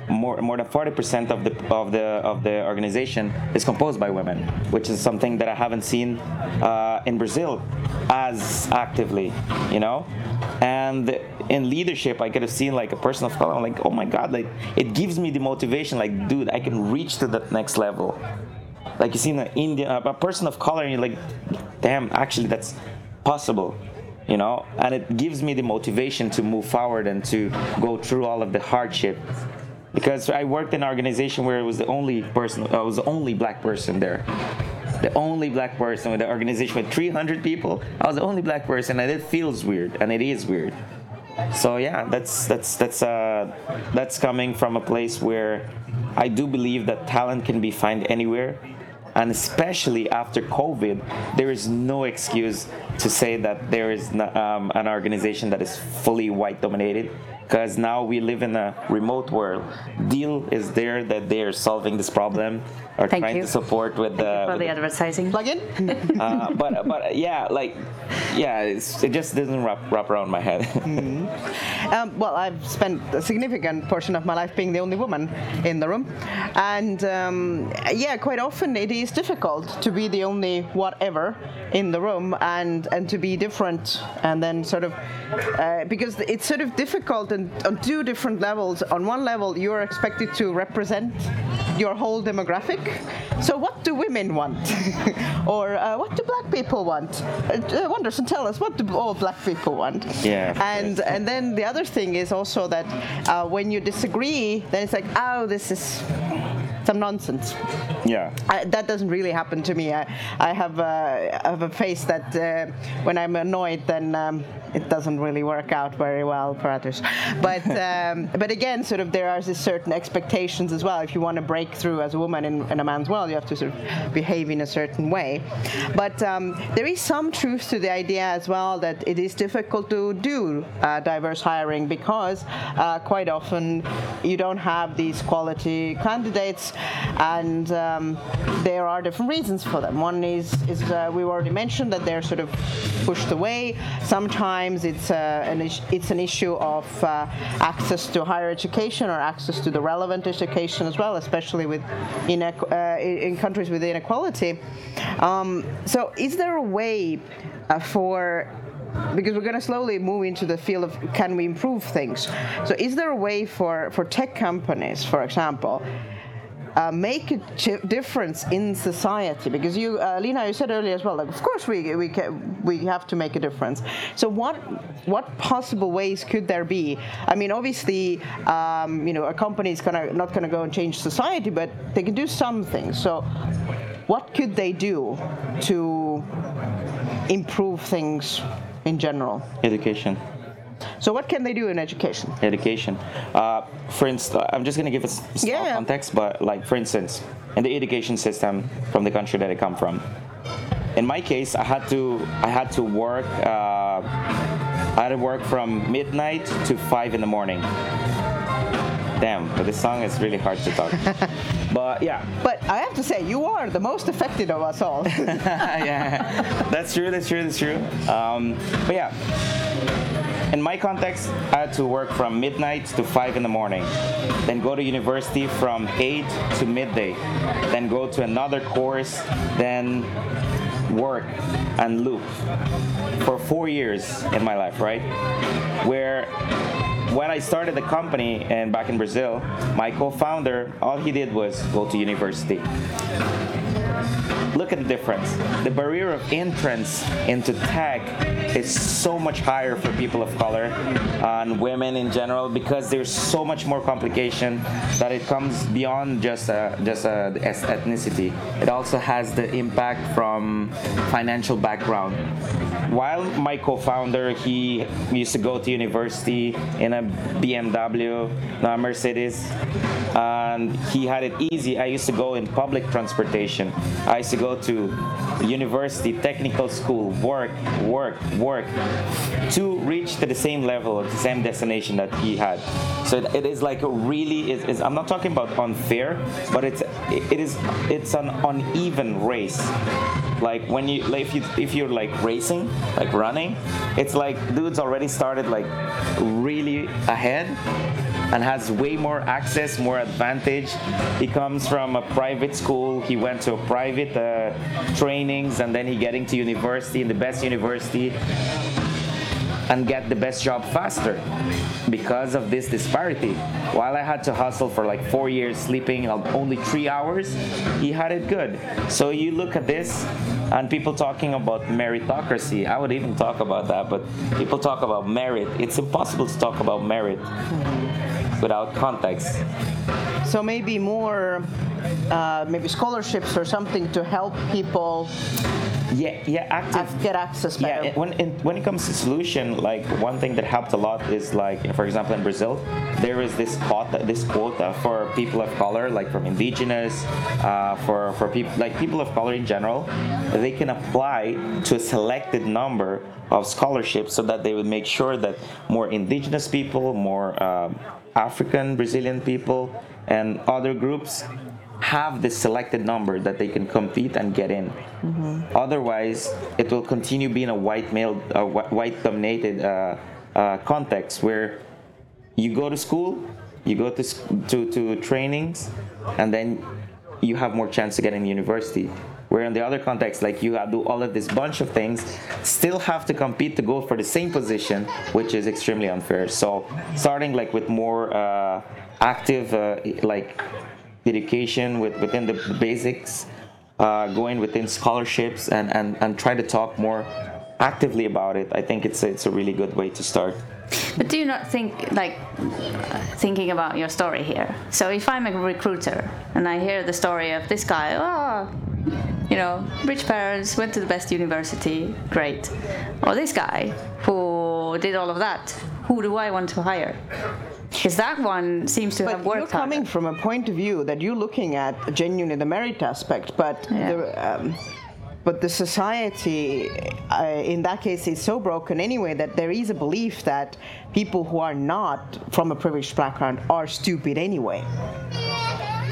more more than 40% of the of the of the organization is composed by women, which is something that I haven't seen uh, in Brazil as actively, you know. And in leadership, I could have seen like a person of color. I'm like, oh my god, like it gives me the motivation. Like, dude, I can reach to that next level. Like you see an Indian, a person of color, and you're like, damn, actually that's possible you know and it gives me the motivation to move forward and to go through all of the hardship because i worked in an organization where it was the only person i was the only black person there. The only black person with the organization with 300 people. I was the only black person and it feels weird and it is weird. So yeah that's that's that's uh that's coming from a place where i do believe that talent can be found anywhere and especially after covid there is no excuse to say that there is no- um, an organization that is fully white dominated because now we live in a remote world Deel is there that they are solving this problem or Thank trying you. to support with the, For with the the advertising. plugin. uh, but but yeah like yeah it's, it just doesn't wrap, wrap around my head Um, well, I've spent a significant portion of my life being the only woman in the room, and um, yeah, quite often it is difficult to be the only whatever in the room and and to be different, and then sort of uh, because it's sort of difficult and on two different levels. On one level, you're expected to represent your whole demographic. So, what do women want, or uh, what do black people want? Uh, Wonderson, tell us what do all black people want? Yeah, And and then the other thing is also that uh, when you disagree, then it's like, oh, this is some nonsense. Yeah. I, that doesn't really happen to me. I, I have a, I have a face that uh, when I'm annoyed, then um, it doesn't really work out very well for others. But um, but again, sort of there are certain expectations as well. If you want to break through as a woman in, in a man's world, you have to sort of behave in a certain way. But um, there is some truth to the idea as well that it is difficult to do uh, diverse hiring because uh, quite often you don't have these quality candidates, and um, there are different reasons for them. One is is uh, we already mentioned that they're sort of pushed away. Sometimes it's uh, an is- it's an issue of uh, access to higher education or access to the relevant education as well, especially with inequ- uh, in countries with inequality. Um, so, is there a way uh, for because we're going to slowly move into the field of can we improve things. So, is there a way for, for tech companies, for example, uh, make a ch- difference in society? Because you, uh, Lina, you said earlier as well. Like, of course, we we we have to make a difference. So, what what possible ways could there be? I mean, obviously, um, you know, a company is gonna not gonna go and change society, but they can do some things. So, what could they do to improve things in general? Education. So, what can they do in education? education. Uh, for instance, I'm just gonna give a small Yeah. context, but like for instance, in the education system from the country that I come from, in my case, I had to I had to work. Uh, I had to work from midnight to five in the morning. Damn, but this song is really hard to talk. but yeah, But I have to say, you are the most affected of us all. yeah, that's true. That's true. That's true. Um, but yeah, in my context, I had to work from midnight to five in the morning, then go to university from eight to midday, then go to another course, then work and loop for four years in my life, right? Where when I started the company and back in Brazil, my co-founder, all he did was go to university look at the difference. The barrier of entrance into tech is so much higher for people of color and women in general because there's so much more complication that it comes beyond just uh, just uh, ethnicity. It also has the impact from financial background. While my co-founder, he used to go to university in a BMW, not a Mercedes, and he had it easy. I used to go in public transportation. I used to go to university, technical school, work, work, work, to reach to the same level, the same destination that he had. So it- is like a really is I'm not talking about unfair, but it's it is it's an uneven race. Like when you like if you if you're like racing, like running, it's like dudes already started like really ahead and has way more access, more advantage. He comes from a private school. He went to a private uh, trainings, and then he getting to university in the best university and get the best job faster because of this disparity. While I had to hustle for like four years, sleeping only three hours, he had it good. So you look at this, and people talking about meritocracy. I would even talk about that, but people talk about merit. It's impossible to talk about merit without context. so maybe more, uh, maybe scholarships or something to help people Yeah, yeah, active. ac- get access better. Yeah, when in, when it comes to solution, like one thing that helped a lot is like, for example, in Brazil, there is this quota, this quota for people of color, like from indigenous, uh, for for people like people of color in general, they can apply to a selected number of scholarships so that they would make sure that more indigenous people, more um African Brazilian people, and other groups have this selected number that they can compete and get in. Otherwise, it will continue being a white male, uh, whi- white dominated uh, uh, context where you go to school, you go to, to to trainings, and then you have more chance to get in university. Where in the other context, like you have do all of this bunch of things, still have to compete to go for the same position, which is extremely unfair. So starting like with more uh, active uh, like education with, within the basics, uh, going within scholarships and, and, and try to talk more actively about it, I think it's it's a really good way to start. But do you not think, like, thinking about your story here? So if I'm a recruiter and I hear the story of this guy, oh, you know, rich parents, went to the best university, great. Or this guy who did all of that, who do I want to hire? Because that one seems to have But you're coming harder. from a point of view that you're looking at genuinely the merit aspect, but Yeah. the, um, but the society uh, in that case is so broken anyway that there is a belief that people who are not from a privileged background are stupid anyway.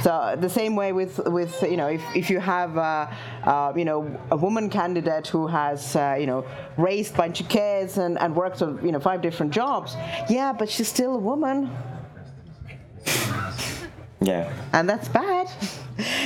So the same way with with you know if, if you have you know a woman candidate who has uh, you know raised a bunch of kids and, and worked on you know five different jobs, yeah, but she's still a woman. Yeah. and that's bad.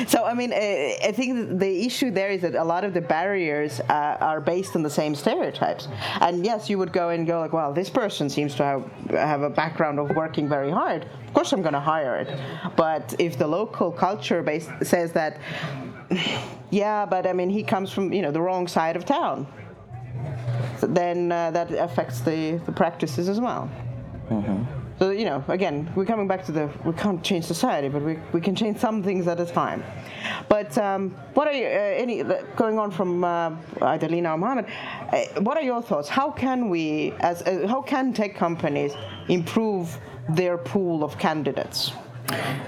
So I mean, uh, I think the issue there is that a lot of the barriers uh, are based on the same stereotypes. And yes, you would go and go like, well, this person seems to have have a background of working very hard. Of course, I'm going to hire it. But if the local culture base says that, yeah, but I mean, he comes from you know the wrong side of town, then uh, that affects the the practices as well. So you know, again, we're coming back to the we can't change society, but we, we can change some things at a time. But um, what are you, uh, any going on from uh, either Lina or Mohammed? Uh, what are your thoughts? How can we, as uh, how can tech companies improve their pool of candidates?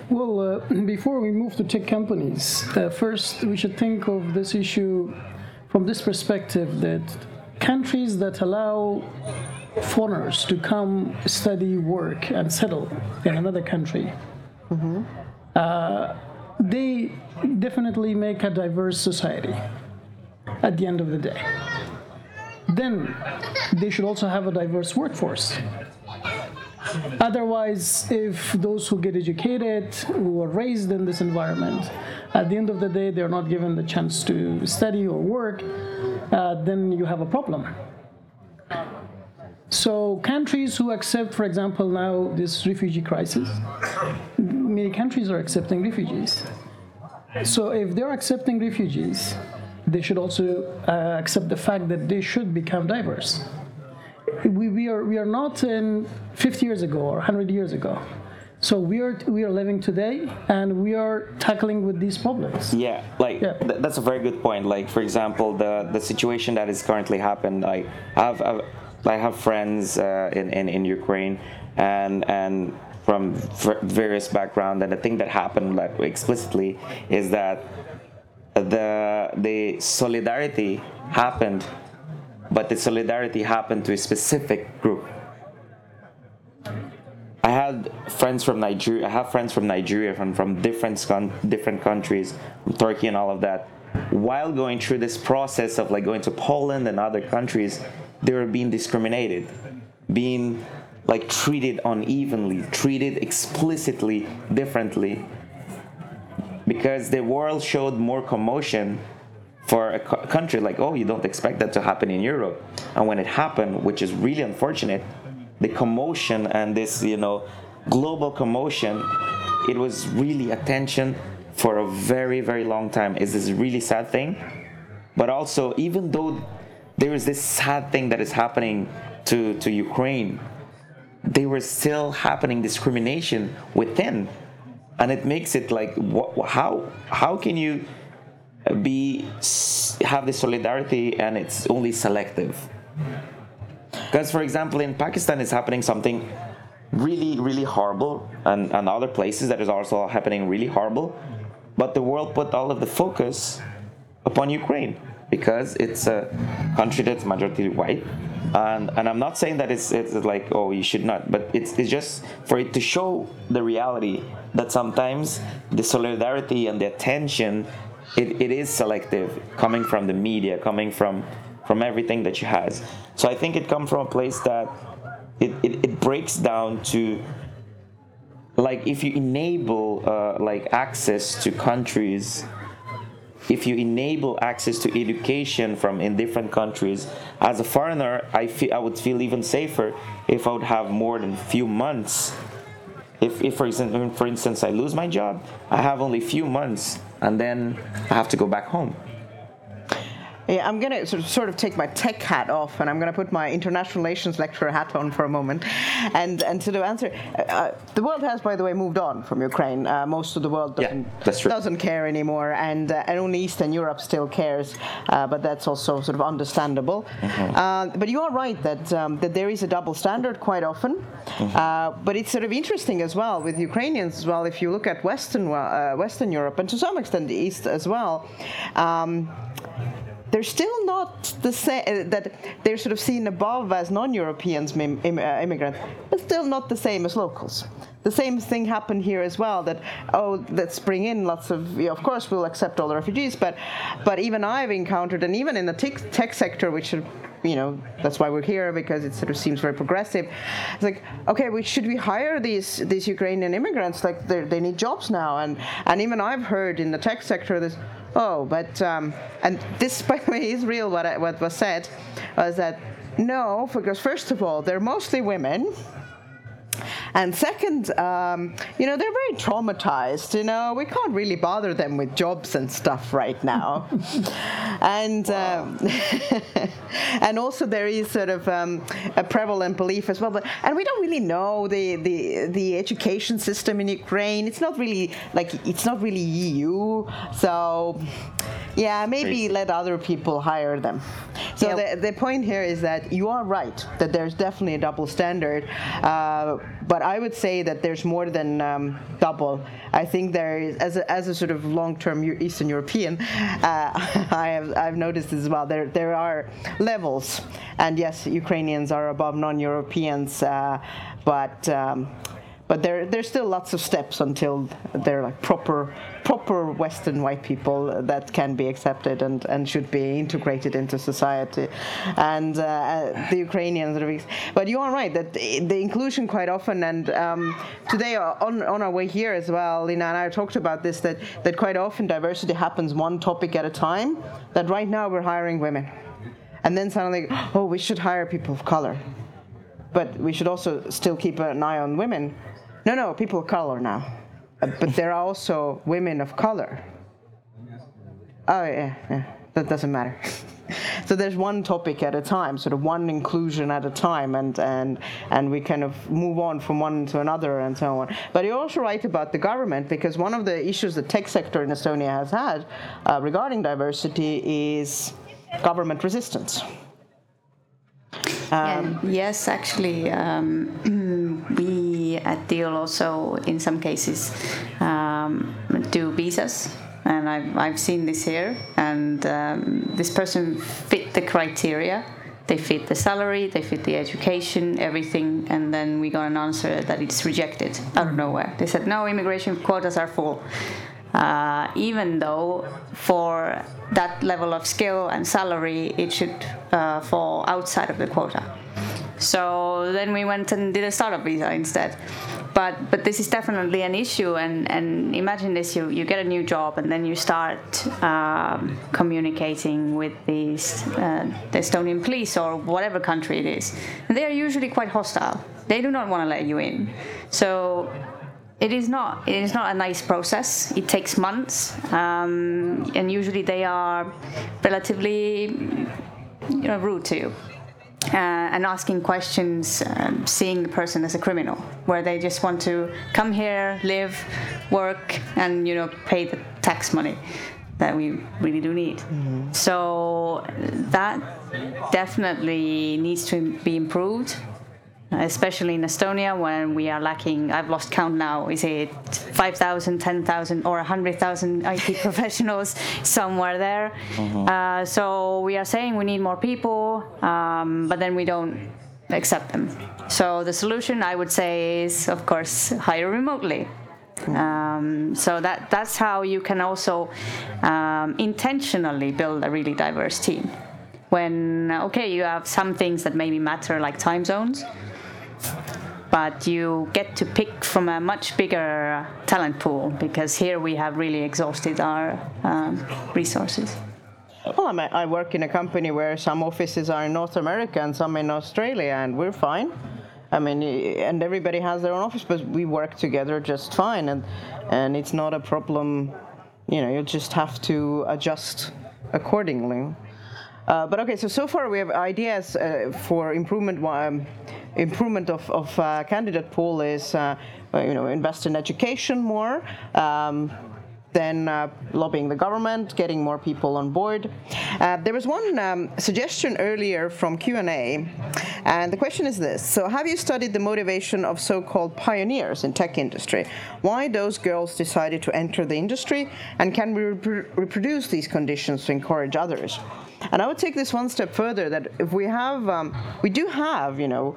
Well, uh, before we move to tech companies, uh, first we should think of this issue from this perspective that countries that allow foreigners to come study, work, and settle in another country, uh, they definitely make a diverse society at the end of the day. Then they should also have a diverse workforce. Otherwise, if those who get educated, who are raised in this environment, at the end of the day, they're not given the chance to study or work, uh, then you have a problem. So, countries who accept, for example, now this refugee crisis, many countries are accepting refugees. So, if they're accepting refugees, they should also uh, accept the fact that they should become diverse we, we are we are not in 50 years ago or 100 years ago so we are we are living today and we are tackling with these problems Yeah, like Yeah. th- that's a very good point. Like for example, the the situation that is currently happened. Like I have I've, I have friends uh, in, in in Ukraine and and from various background. And the thing that happened like explicitly is that the the solidarity happened, but the solidarity happened to a specific group. I had friends from Nigeria. I have friends from Nigeria, from from different con- different countries, from Turkey and all of that. While going through this process of like going to Poland and other countries, they were being discriminated, being like treated unevenly, treated explicitly differently, because the world showed more commotion for a co- country like oh you don't expect that to happen in Europe, and when it happened, which is really unfortunate, the commotion and this you know global commotion, it was really attention for a very very long time. Is this really sad thing? But also even though there is this sad thing that is happening to to Ukraine, they were still happening discrimination within and it makes it like wh- how how can you be have the solidarity and it's only selective? Because for example in pakistan is happening something really really horrible and, and other places that is also happening really horrible. But the world put all of the focus upon ukraine because it's a country that's majority white. And and i'm not saying that it's it's like oh you should not but it's it's just for it to show the reality that sometimes the solidarity and the attention it, it is selective coming from the media coming from from everything that she has. So i think it comes from a place that it, it, it breaks down to like if you enable uh, like access to countries if you enable access to education from in different countries as a foreigner i feel i would feel even safer if i would have more than a few months. If, if for instance for instance i lose my job i have only few months and then i have to go back home Yeah, I'm gonna sort of, sort of take my tech hat off, and I'm gonna put my international relations lecturer hat on for a moment, and and to the answer, uh, uh, the world has, by the way, moved on from Ukraine. Uh, most of the world doesn't true. doesn't care anymore, and uh, and only Eastern Europe still cares, uh, but that's also sort of understandable. Mm-hmm. Uh, but you are right that um, that there is a double standard quite often, Mm-hmm. uh, but it's sort of interesting as well with Ukrainians as well. If you look at Western uh, Western Europe and to some extent the East as well. Um, they're still not the same that they're sort of seen above as non-europeans mim- im- uh, immigrants but still not the same as locals. The same thing happened here as well that oh let's bring in lots of you know, of course we'll accept all the refugees but but even i've encountered and even in the tech, tech sector which are you know that's why we're here because it sort of seems very progressive it's like okay we should we hire these these ukrainian immigrants? Like they need jobs now and and even i've heard in the tech sector this Oh, but um, and this, by the way, is real. What I, what was said was that no, because first of all, they're mostly women. And second, um, you know, they're very traumatized. You know, we can't really bother them with jobs and stuff right now. and um, and also there is sort of um, a prevalent belief as well. But and we don't really know the, the the education system in Ukraine. It's not really like it's not really EU. So yeah, maybe let other people hire them. So Yeah. the, the point here is that you are right that there's definitely a double standard, uh, but I would say that there's more than um, double. I think there is, as a, as a sort of long-term Eastern European, uh, I have I've noticed as well. There there are levels, and yes, Ukrainians are above non-Europeans, uh, but. Um, but there, there's still lots of steps until they're like proper, proper Western white people that can be accepted and, and should be integrated into society, and uh, the Ukrainians. But you are right that the, inclusion quite often, and um, today on on our way here as well, Lina and I talked about this that that quite often diversity happens one topic at a time. That right now we're hiring women, and then suddenly, oh, we should hire people of color but we should also still keep an eye on women. No, no, people of color now. Uh, But there are also women of color. Oh, yeah, yeah, that doesn't matter. so there's one topic at a time, sort of one inclusion at a time, and, and, and we kind of move on from one to another and so on. But you're also right about the government, because one of the issues the tech sector in Estonia has had uh, regarding diversity is government resistance. Yeah, yes, actually, um, at Deel also, in some cases, um, do visas, and I've, I've seen this here. And um, this person fit the criteria. They fit the salary, they fit the education, everything, and then we got an answer that it's rejected out of nowhere. They said no, immigration quotas are full. Uh, even though for that level of skill and salary, it should uh, fall outside of the quota. So then we went and did a startup visa instead. But but this is definitely an issue, and, and imagine this: you, you get a new job, and then you start um, communicating with these uh, the Estonian police or whatever country it is, and they are usually quite hostile. They do not want to let you in. So it is not. It is not a nice process. It takes months, um, and usually they are relatively, you know, rude to you. Uh, and asking questions, um, seeing the person as a criminal, where they just want to come here, live, work, and you know pay the tax money that we really do need. So that definitely needs to be improved especially in Estonia when we are lacking, I've lost count now, is it 5,000, 10,000, or 100,000 IT professionals somewhere there? Uh, so we are saying we need more people, um, but then we don't accept them. So the solution, I would say, is of course hire remotely. Um, so that that's how you can also um, intentionally build a really diverse team. When okay, you have some things that maybe matter like time zones, but you get to pick from a much bigger talent pool because here we have really exhausted our um, resources. Well, I work in a company where some offices are in North America and some in Australia, and we're fine. I mean, and everybody has their own office, but we work together just fine, and and it's not a problem. You know, you just have to adjust accordingly. Uh, but okay, so so far we have ideas uh, for improvement. Um, improvement of, of uh, candidate pool is, uh, you know, invest in education more. Um, then uh, lobbying the government, getting more people on board. Uh, there was one um, suggestion earlier from Q&A, and the question is this. So have you studied the motivation of so-called pioneers in tech industry? Why those girls decided to enter the industry, and can we repro- reproduce these conditions to encourage others? And I would take this one step further, that if we have, um, we do have, you know,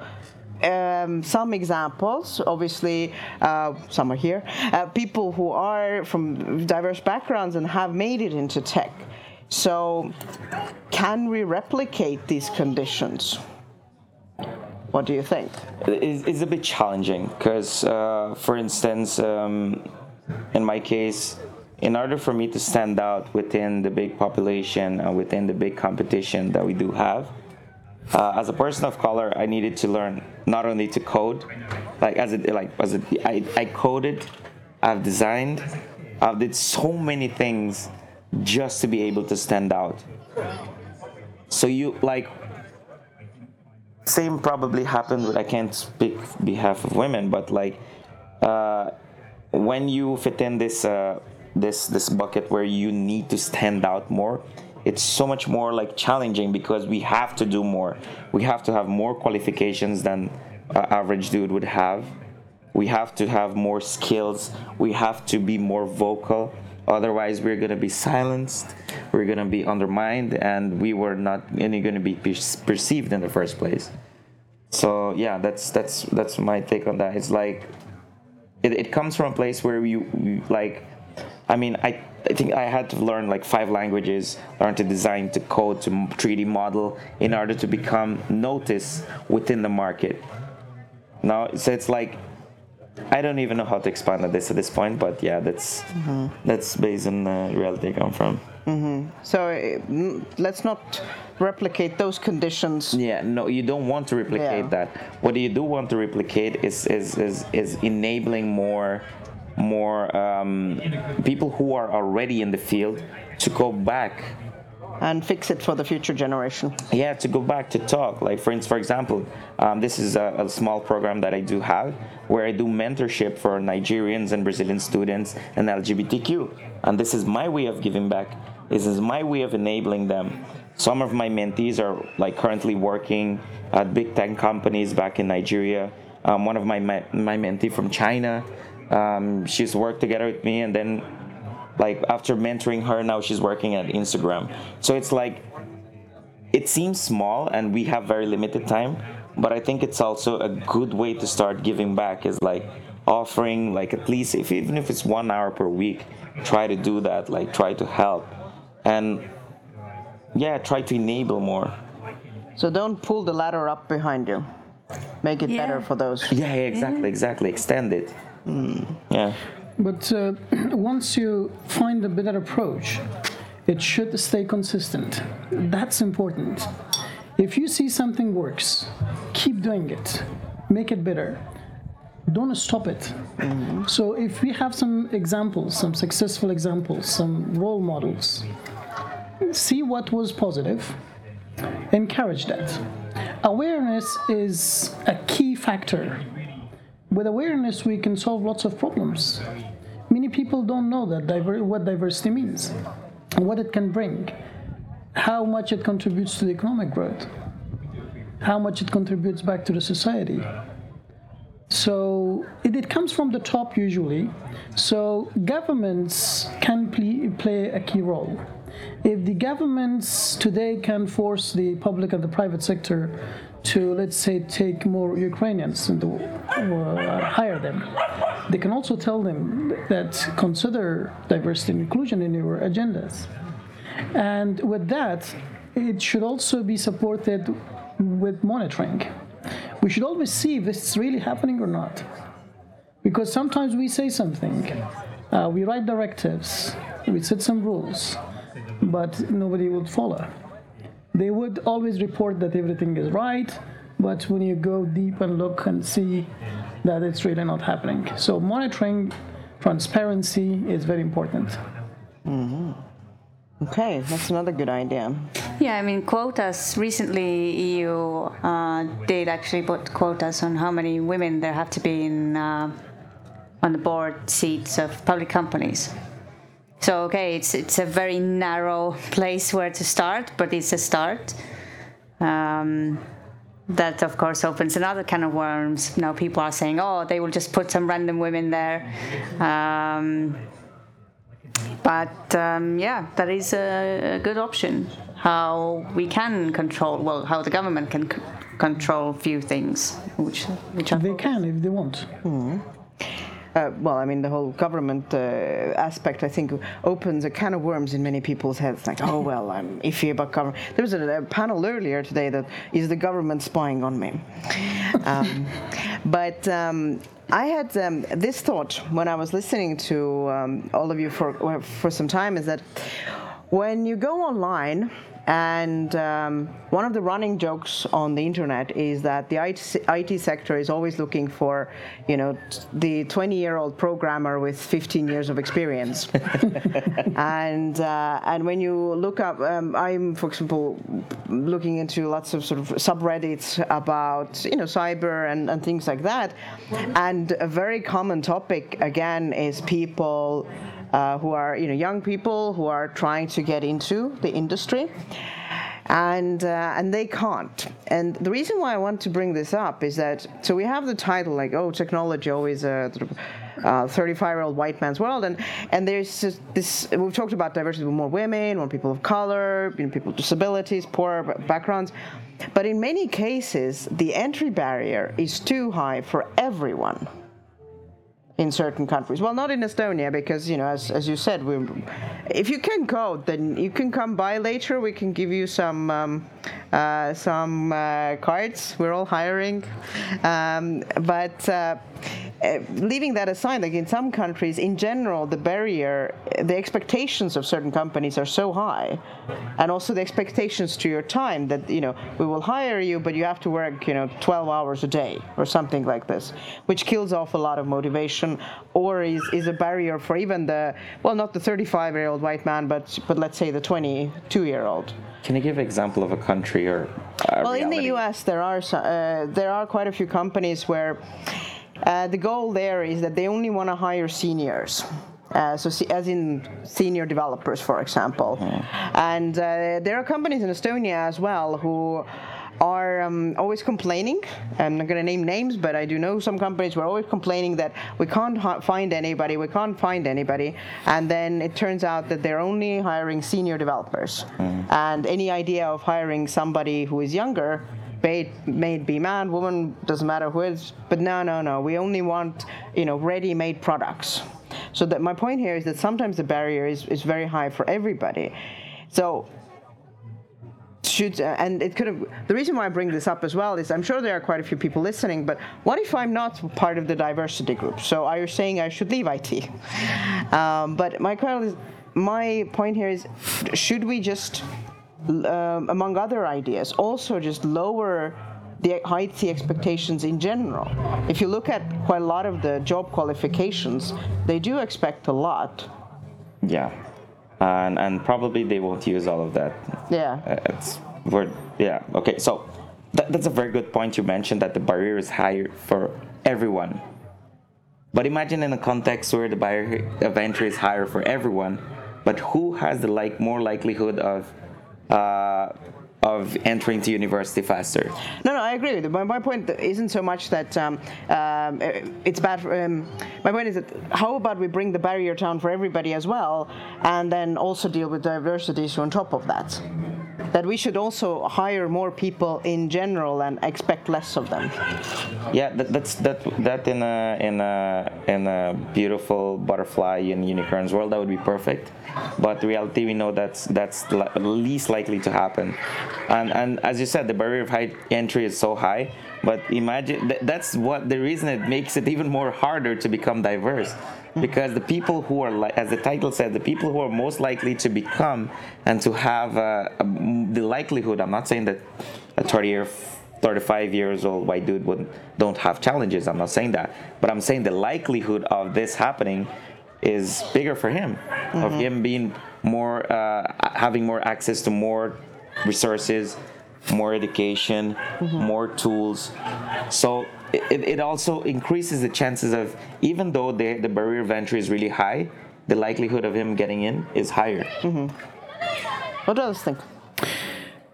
um, some examples, obviously, uh, some are here, uh, people who are from diverse backgrounds and have made it into tech. So, can we replicate these conditions? What do you think? It's, a bit challenging because, uh, for instance, um, in my case, in order for me to stand out within the big population and within the big competition that we do have, uh, as a person of color, I needed to learn not only to code, like as it like as it I, I coded, I've designed, I've did so many things just to be able to stand out. So you like same probably happened with I can't speak behalf of women, but like uh, when you fit in this uh, this this bucket where you need to stand out more, it's so much more like challenging because we have to do more. We have to have more qualifications than an average dude would have. We have to have more skills. We have to be more vocal. Otherwise, we're gonna be silenced. We're gonna be undermined, and we were not any gonna be perceived in the first place. So yeah, that's that's that's my take on that. It's like it, it comes from a place where you, you like. I mean, I I think I had to learn like five languages, learn to design, to code, to 3D model in order to become noticed within the market. Now, so it's like I don't even know how to expand on this at this point, but yeah, that's mm-hmm. that's based on the reality I come from. Mm-hmm. So uh, let's not replicate those conditions. Yeah, no, you don't want to replicate yeah. that. What you do want to replicate is is is, is enabling more more um, people who are already in the field to go back and fix it for the future generation. Yeah, to go back to talk. Like for for example, um, this is a, a, small program that I do have where I do mentorship for Nigerians and Brazilian students and LGBTQ, and this is my way of giving back. This is my way of enabling them. Some of my mentees are like currently working at big tech companies back in Nigeria. Um, one of my my mentee from China um, she's worked together with me, and then like after mentoring her, now she's working at Instagram. So it's like it seems small, and we have very limited time, but I think it's also a good way to start giving back. Is like offering like at least if even if it's one hour per week, try to do that. Like try to help, and yeah, try to enable more. So don't pull the ladder up behind you. Make it yeah. better for those. Yeah, yeah exactly, exactly. Extend it. Mm. Yeah. But uh, once you find a better approach, it should stay consistent. That's important. If you see something works, keep doing it, make it better. Don't stop it. Mm-hmm. So, if we have some examples, some successful examples, some role models, see what was positive, encourage that. Awareness is a key factor with awareness, we can solve lots of problems. Many people don't know that diver- what diversity means, what it can bring, how much it contributes to the economic growth, how much it contributes back to the society. So it, it comes from the top usually. So governments can play, play a key role. If the governments today can force the public and the private sector to, let's say, take more Ukrainians and uh, hire them. They can also tell them that consider diversity and inclusion in your agendas. And with that, it should also be supported with monitoring. We should always see if it's really happening or not. Because sometimes we say something, uh, we write directives, we set some rules, but nobody will follow they would always report that everything is right, but when you go deep and look and see that it's really not happening. So monitoring transparency is very important. Mm-hmm. Okay, that's another good idea. Yeah, I mean quotas. Recently, EU uh, did actually put quotas on how many women there have to be in uh, on the board seats of public companies. So okay, it's it's a very narrow place where to start, but it's a start. Um, that of course opens another can of worms. Now people are saying, oh, they will just put some random women there. Um, but um, yeah, that is a, a, good option. How we can control, well, how the government can c- control few things, which which are They can if they want. Uh, well, I mean, the whole government uh, aspect, I think, opens a can of worms in many people's heads. Like, oh, well, I'm iffy about government. There was a, a panel earlier today that is the government spying on me. Um, but um, I had um, this thought when I was listening to um, all of you for, for some time is that when you go online, and um, one of the running jokes on the internet is that the IT, IT sector is always looking for, you know, the 20-year-old programmer with 15 years of experience. and uh, and when you look up, um, I'm, for example, looking into lots of sort of subreddits about, you know, cyber and, and things like that. And a very common topic, again, is people uh, who are you know young people who are trying to get into the industry. And uh, and they can't. And the reason why I want to bring this up is that so we have the title like oh technology always a 35 year old white man's world. And and there's this we've talked about diversity with more women more people of color you know, people with disabilities poor backgrounds. But in many cases the entry barrier is too high for everyone in certain countries. Well, not in Estonia because you know, as, as you said, we, if you can code, then you can come by later. We can give you some um, uh, some uh, cards. We're all hiring, um, but. Uh, leaving that aside, like in some countries, in general, the barrier, the expectations of certain companies are so high, and also the expectations to your time that you know we will hire you, but you have to work you know 12 hours a day or something like this, which kills off a lot of motivation, or is, is a barrier for even the well, not the 35-year-old white man, but but let's say the 22-year-old. Can you give an example of a country or? well, reality? in the U.S., there are uh, there are quite a few companies where uh, the goal there is that they only want to hire seniors. Uh, so, as in senior developers, for example. Mm. And uh, there are companies in Estonia as well who are um, always complaining. I'm not going to name names, but I do know some companies who are always complaining that we can't ha- find anybody, we can't find anybody. And then it turns out that they're only hiring senior developers. Mm. And any idea of hiring somebody who is younger may, may be man, woman, doesn't matter who is. But no, no, no. We only want, you know, ready-made products. So that my point here is that sometimes the barrier is, is very high for everybody. So should uh, and it could have the reason why I bring this up as well is I'm sure there are quite a few people listening, but what if I'm not part of the diversity group? So are you saying I should leave IT? Um, but my my point here is, should we just um, among other ideas, also just lower the IT expectations in general. If you look at quite a lot of the job qualifications, they do expect a lot. Yeah, and and probably they won't use all of that. Yeah, uh, it's we yeah okay. So that, that's a very good point you mentioned that the barrier is higher for everyone. But imagine in a context where the barrier of entry is higher for everyone, but who has the like more likelihood of uh, of entering to university faster. No, no, I agree with you. My, my point isn't so much that um, um, it's bad. For, um, my point is that how about we bring the barrier down for everybody as well, and then also deal with diversity issue on top of that. That we should also hire more people in general and expect less of them. Yeah, that, that's that that in a in a in a beautiful butterfly and unicorns world that would be perfect but reality we know that's that's least likely to happen. And and as you said the barrier of high entry is so high but imagine that's what the reason it makes it even more harder to become diverse. Because the people who are li- as the title said the people who are most likely to become and to have uh, the likelihood i'm not saying that a 30 year 35 years old white dude would don't have challenges. I'm not saying that. But i'm saying the likelihood of this happening is bigger for him, mm-hmm. of him being more uh, having more access to more resources, more education, more tools. So it, it also increases the chances of even though the, the barrier of entry is really high, the likelihood of him getting in is higher. What do others think?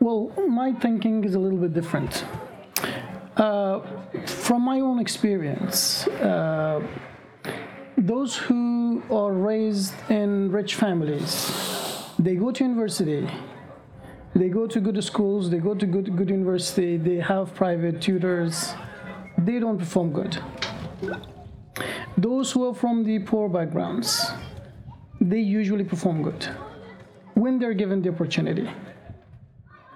Well, my thinking is a little bit different. Uh, from my own experience, uh, those who are raised in rich families, they go to university, they go to good schools, they go to good, good university, they have private tutors, they don't perform good. Those who are from the poor backgrounds, they usually perform good when they're given the opportunity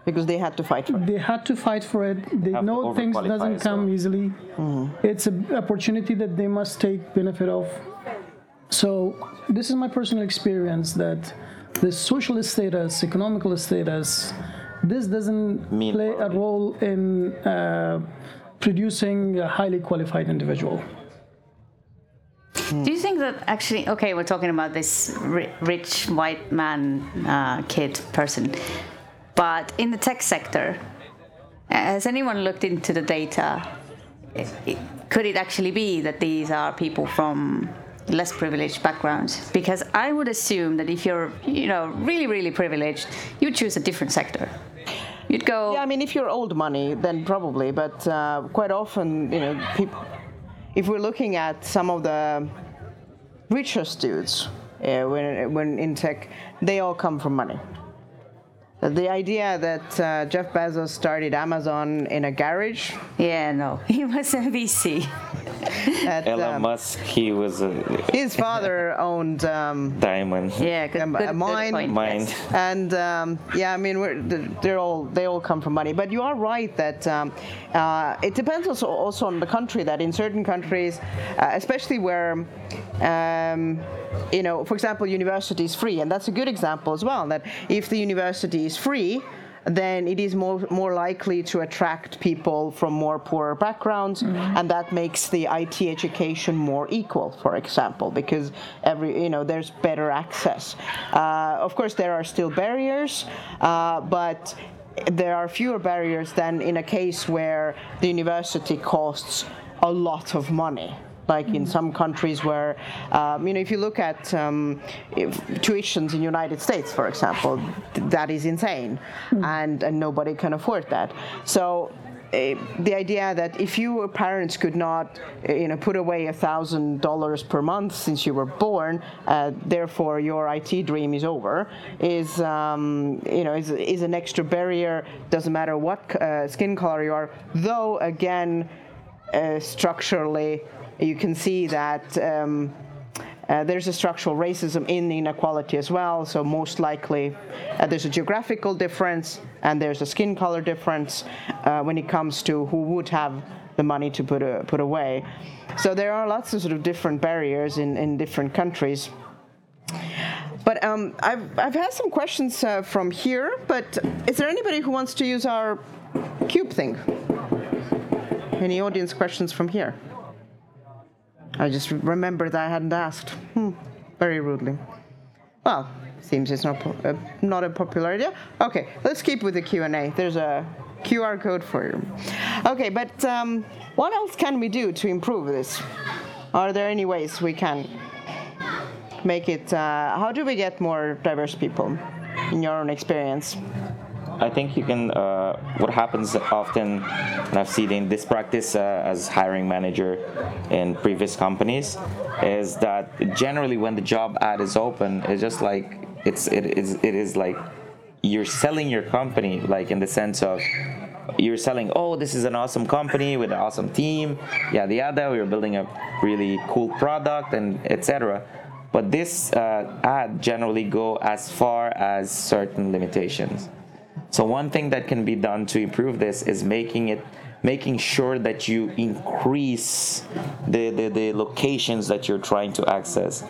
Because they had to fight for it. they had to fight for it. They Have know things doesn't come well. easily. It's an opportunity that they must take benefit of. So this is my personal experience that the social status economical status this doesn't Mean play a role in uh, producing a highly qualified individual. Do you think that actually, okay, we're talking about this rich white man, uh, kid person, but in the tech sector, has anyone looked into the data? Could it actually be that these are people from less privileged backgrounds? Because I would assume that if you're, you know, really, really privileged, you'd choose a different sector. You'd go. Yeah, I mean, if you're old money, then probably. But uh, quite often, you know, if we're looking at some of the richest dudes uh, when, when in tech, they all come from money. Uh, The idea that uh, Jeff Bezos started Amazon in a garage. yeah, no, he was a VC. At, Elon um, Musk, he was a his father owned um, diamond. Yeah, good, Um, good, a good mine- point. Mind. yes. and um, yeah, I mean, we're, they're all they all come from money. But you are right that um, uh, it depends also also on the country. That in certain countries, uh, especially where. Um, you know, for example, university is free, and that's a good example as well. That if the university is free, then it is more more likely to attract people from more poorer backgrounds, and that makes the IT education more equal. For example, because every you know there's better access. Uh, of course, there are still barriers, uh, but there are fewer barriers than in a case where the university costs a lot of money like in some countries where, um, you know, if you look at um, if tuitions in United States, for example, th- that is insane, and, and nobody can afford that. So. Uh, the idea that if your parents could not, uh, you know, put away a thousand dollars per month since you were born, uh, therefore your IT dream is over, is um, you know is, is an extra barrier. Doesn't matter what uh, skin color you are. Though again, uh, structurally, you can see that um, uh, there's a structural racism in the inequality as well. So most likely, uh, there's a geographical difference and there's a skin color difference uh, when it comes to who would have the money to put a, put away. So there are lots of sort of different barriers in, in different countries. But um, I've, I've had some questions uh, from here, but is there anybody who wants to use our cube thing? Any audience questions from here? I just remembered I hadn't asked. Hmm, very rudely. Well, seems it's not po- uh, not a popular idea. Okay, let's keep with the Q and A. There's a QR code for you. Okay, but um, what else can we do to improve this? Are there any ways we can make it? Uh, how do we get more diverse people? In your own experience, I think you can. Uh, what happens often, and I've seen in this practice uh, as hiring manager in previous companies, is that generally when the job ad is open, it's just like it's it is it is like you're selling your company, like in the sense of you're selling. Oh, this is an awesome company with an awesome team. Yeah, the other we're building a really cool product and etc. But this uh, ad generally go as far as certain limitations. So one thing that can be done to improve this is making it making sure that you increase the, the, the locations that you're trying to access.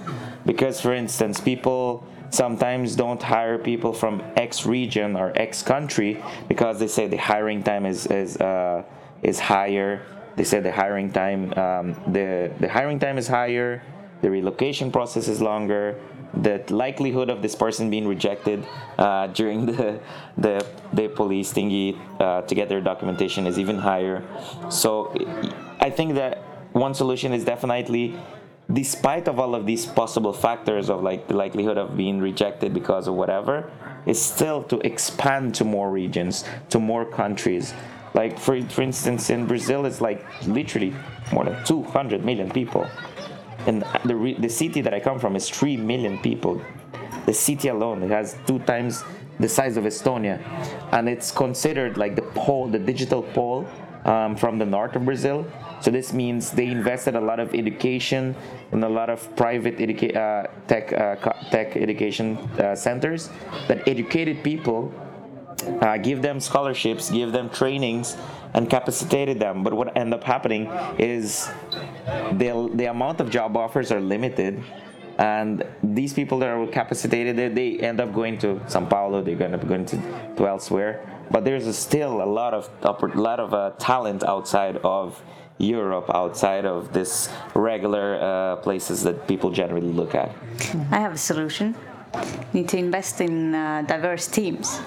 Because for instance, people sometimes don't hire people from X region or X country because they say the hiring time is is uh, is higher. They say the hiring time um, the the hiring time is higher, the relocation process is longer, the likelihood of this person being rejected uh, during the, the the police thingy uh, to get their documentation is even higher. So I think that one solution is definitely despite of all of these possible factors of like the likelihood of being rejected because of whatever is still to expand to more regions to more countries like for, for instance in brazil it's like literally more than 200 million people and the, the city that i come from is 3 million people. The city alone has two times the size of estonia. And it's considered like the pole the digital pole um, from the north of brazil. So this means they invested a lot of education in a lot of private educa- uh, tech uh, tech education uh, centers that educated people, uh, give them scholarships, give them trainings, and capacitated them. But what end up happening is the the amount of job offers are limited. And these people that are capacitated, they, they end up going to São Paulo. They're going to be going to, to elsewhere. But there's still a lot of a lot of uh, talent outside of Europe outside of this regular uh, places that people generally look at? I have a solution. You need to invest in uh, diverse teams.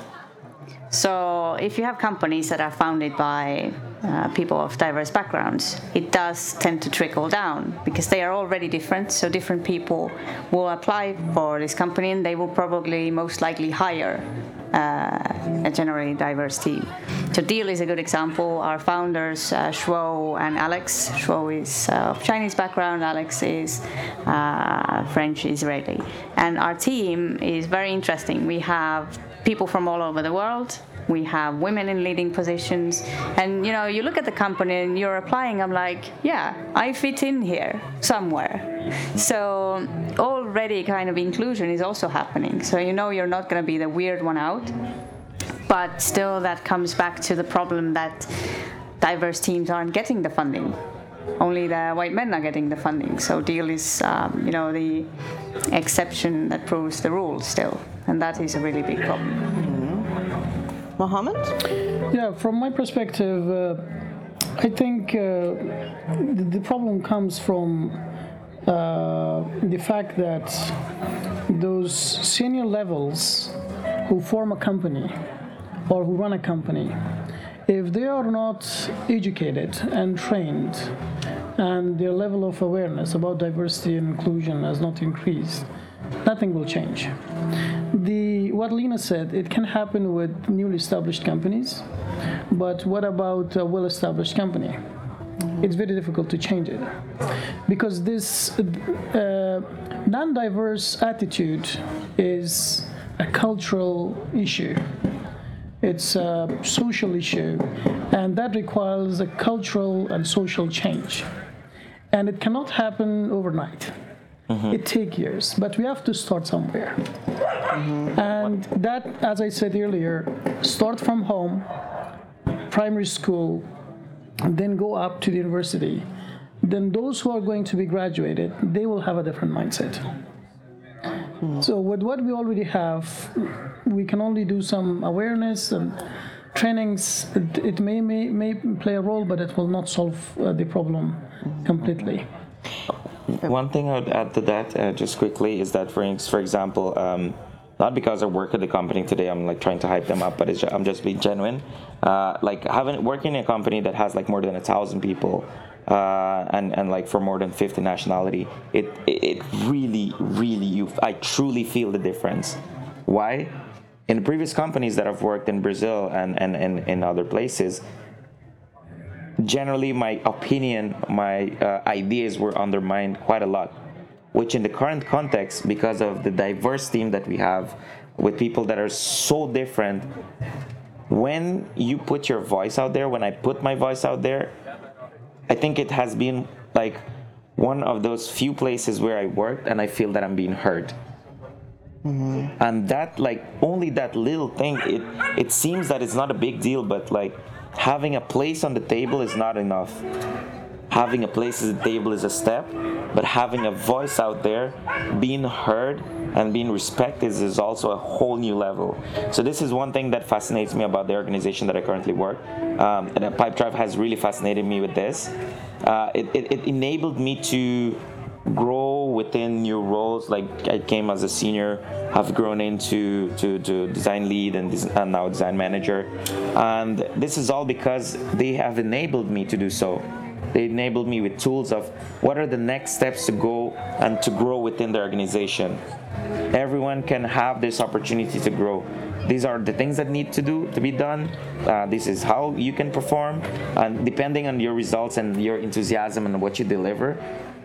So, if you have companies that are founded by uh, people of diverse backgrounds, it does tend to trickle down because they are already different. So, different people will apply for this company and they will probably most likely hire uh, a generally diverse team. So Deel is a good example. Our founders, uh, Shuo and Alex. Shuo is uh, of Chinese background. Alex is uh, French Israeli. And our team is very interesting. We have people from all over the world. We have women in leading positions. And you know, you look at the company and you're applying, I'm like, yeah, I fit in here somewhere. So already kind of inclusion is also happening. So you know you're not going to be the weird one out. But still, that comes back to the problem that diverse teams aren't getting the funding. Only the white men are getting the funding. So Deel is, um, you know, the exception that proves the rule still, and that is a really big problem. Mohammed? Yeah, from my perspective, uh, I think uh, the, the problem comes from uh, the fact that those senior levels who form a company or who run a company, if they are not educated and trained and their level of awareness about diversity and inclusion has not increased, nothing will change. The what Lena said, it can happen with newly established companies, but what about a well-established company? It's very difficult to change it because this uh, non-diverse attitude is a cultural issue. It's a social issue, and that requires a cultural and social change. And it cannot happen overnight. Mm-hmm. It takes years, but we have to start somewhere. Mm-hmm. And that, as I said earlier, start from home, primary school, and then go up to the university. Then those who are going to be graduated, they will have a different mindset. So with what we already have, we can only do some awareness and trainings. It, it may, may may play a role, but it will not solve uh, the problem completely. One thing I would add to that, uh, just quickly, is that for for example, um, not because I work at the company today, I'm like trying to hype them up, but it's, ju- I'm just being genuine. Uh, like having working in a company that has like more than a thousand people, uh, and and like for more than 50 nationality, it it, really really you I truly feel the difference. Why? In the previous companies that I've worked in Brazil and and and in other places, generally my opinion, my uh, ideas were undermined quite a lot. Which in the current context, because of the diverse team that we have, with people that are so different, when you put your voice out there, when I put my voice out there, I think it has been like one of those few places where I worked and I feel that I'm being heard. Mm-hmm. And that like only that little thing, it it seems that it's not a big deal, but like having a place on the table is not enough. Having a place at the table is a step, but having a voice out there, being heard and being respected is, also a whole new level. So this is one thing that fascinates me about the organization that I currently work. Um, and Pipedrive has really fascinated me with this. Uh, it, it, it enabled me to grow within new roles. Like I came as a senior, have grown into to, to design lead and, and now design manager, and this is all because they have enabled me to do so. They enabled me with tools of what are the next steps to go and to grow within the organization. Everyone can have this opportunity to grow. These are the things that need to do to be done. Uh, this is how you can perform, and depending on your results and your enthusiasm and what you deliver,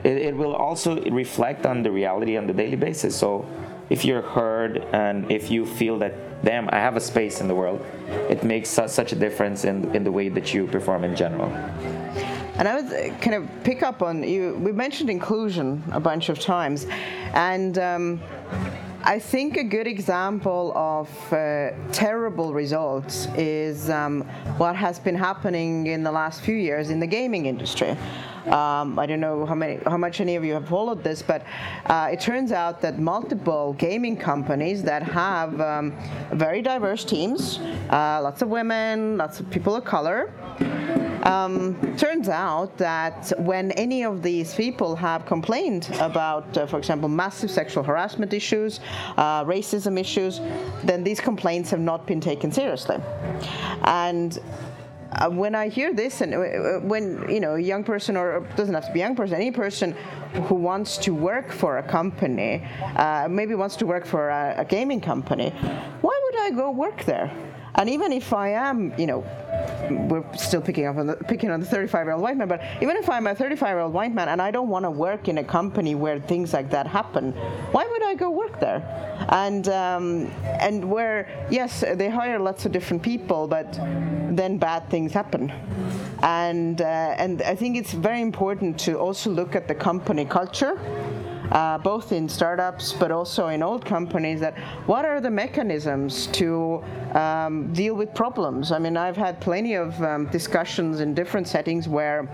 it, it will also reflect on the reality on the daily basis. So, if you're heard and if you feel that, damn, I have a space in the world, it makes su- such a difference in in the way that you perform in general. And I would uh, kind of pick up on you. We mentioned inclusion a bunch of times, and um, I think a good example of uh, terrible results is um, what has been happening in the last few years in the gaming industry. Um, I don't know how many, how much any of you have followed this, but uh, it turns out that multiple gaming companies that have um, very diverse teams, uh, lots of women, lots of people of color, um, turns out that when any of these people have complained about, uh, for example, massive sexual harassment issues, uh, racism issues, then these complaints have not been taken seriously. And uh, when I hear this, and uh, when you know a young person, or doesn't have to be a young person, any person who wants to work for a company, uh, maybe wants to work for a, a gaming company, why would I go work there? And even if I am, you know, we're still picking up on the picking on the 35 year old white man, but even if I'm a 35 year old white man and I don't want to work in a company where things like that happen, why would I go work there? And um, and where yes, they hire lots of different people, but then bad things happen. And uh, and I think it's very important to also look at the company culture uh, both in startups but also in old companies that what are the mechanisms to um, deal with problems? I mean i've had plenty of um, discussions in different settings where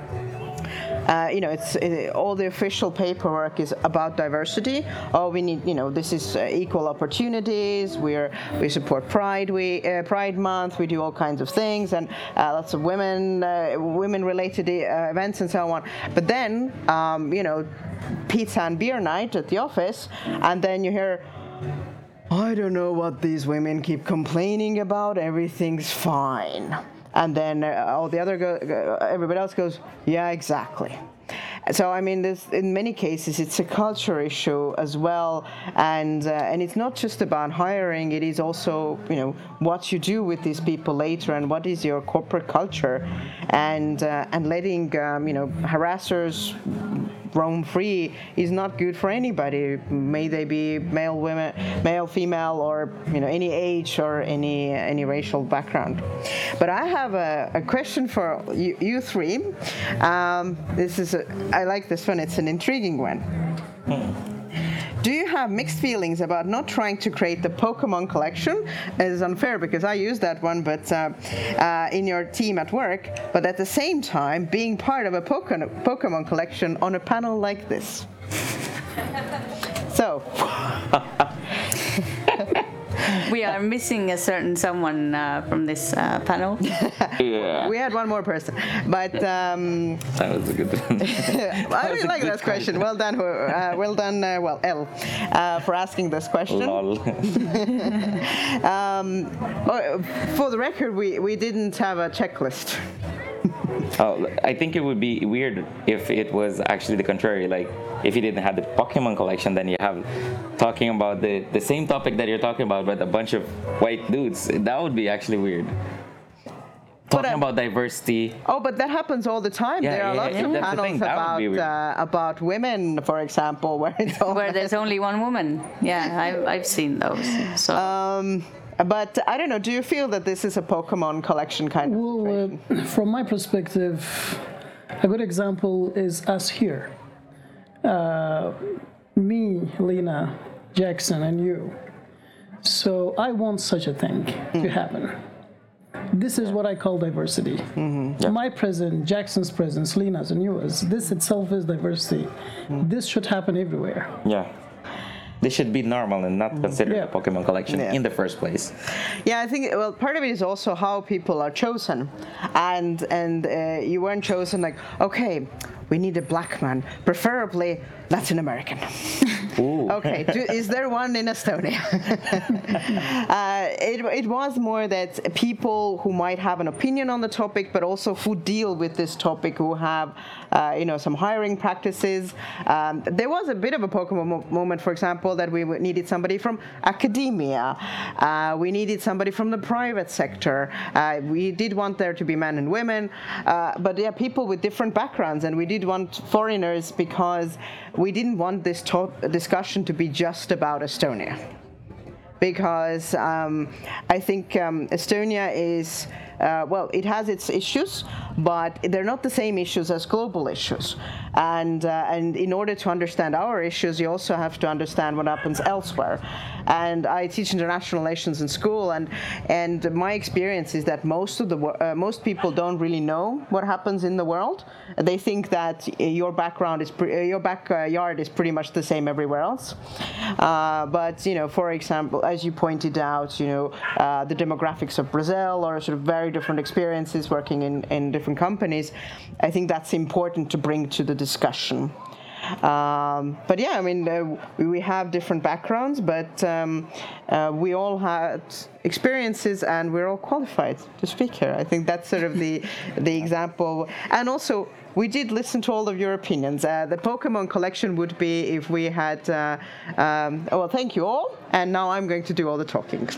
uh, you know, it's it, all the official paperwork is about diversity. Oh, we need, you know, this is uh, equal opportunities. We're we support Pride we uh, Pride Month. We do all kinds of things and uh, lots of women uh, women related uh, events and so on. But then, um, you know, pizza and beer night at the office, and then you hear. I don't know what these women keep complaining about. Everything's fine and then uh, all the other go, everybody else goes, yeah, exactly. So I mean, this, in many cases, it's a culture issue as well, and uh, and it's not just about hiring. It is also you know what you do with these people later, and what is your corporate culture, and uh, and letting um, you know harassers roam free is not good for anybody. May they be male, women, male, female, or you know any age or any any racial background. But I have a, a question for you, you three. Um, this is a, I like this one. It's an intriguing one. Do you have mixed feelings about not trying to create the Pokemon collection? It is unfair because I use that one, but uh, uh, in your team at work. But at the same time, being part of a Pokemon Pokemon collection on a panel like this. so, We are missing a certain someone uh, from this uh, panel. Yeah, we had one more person, but um, that was a good one. I really like good this question. Well done, uh, well done, uh, well, L, uh, for asking this question. Lol. Um, oh, for the record, we, we didn't have a checklist. Oh, I think it would be weird if it was actually the contrary. Like, if you didn't have the Pokemon collection, then you have talking about the, the same topic that you're talking about, but a bunch of white dudes. That would be actually weird. Talking I- about diversity. Oh, but that happens all the time. Yeah, there are yeah, lots yeah, of panels thing, that would about uh, about women, for example, where it's Where there's only one woman. Yeah, I've, I've seen those. So Um, but I don't know. Do you feel that this is a Pokemon collection kind of? Well, uh, from my perspective, a good example is us here. Uh, me, Lena, Jackson, and you. So I want such a thing to happen. This is what I call diversity. My presence, Jackson's presence, Lena's, and yours. This itself is diversity. This should happen everywhere. Yeah. This should be normal and not considered Yeah. a Pokemon collection Yeah. in the first place. Yeah, I think well, part of it is also how people are chosen, and and uh, you weren't chosen like okay. we need a black man, preferably Latin American. okay, do, is there one in Estonia? uh, it, it was more that people who might have an opinion on the topic, but also who deal with this topic, who have, uh, you know, some hiring practices. Um, there was a bit of a Pokemon mo- moment, for example, that we needed somebody from academia. Uh, we needed somebody from the private sector. Uh, we did want there to be men and women, uh, but yeah, people with different backgrounds, and we did want foreigners because we didn't want this to- discussion to be just about Estonia. Because um, I think um, Estonia is, uh, well, it has its issues, but they're not the same issues as global issues. And, uh, and in order to understand our issues, you also have to understand what happens elsewhere. And I teach international relations in school, and, and my experience is that most, of the, uh, most people don't really know what happens in the world. They think that uh, your background is pre- uh, your backyard is pretty much the same everywhere else. Uh, but you know, for example, as you pointed out, you know, uh, the demographics of Brazil or sort of very different experiences working in, in different companies. I think that's important to bring to the discussion. Um, but yeah, I mean, uh, we- we have different backgrounds, but um, uh, we all had experiences, and we're all qualified to speak here. I think that's sort of the the example, and also. We did listen to all of your opinions. Uh, the Pokemon collection would be if we had. Uh, um, oh, well, thank you all, and now I'm going to do all the talking,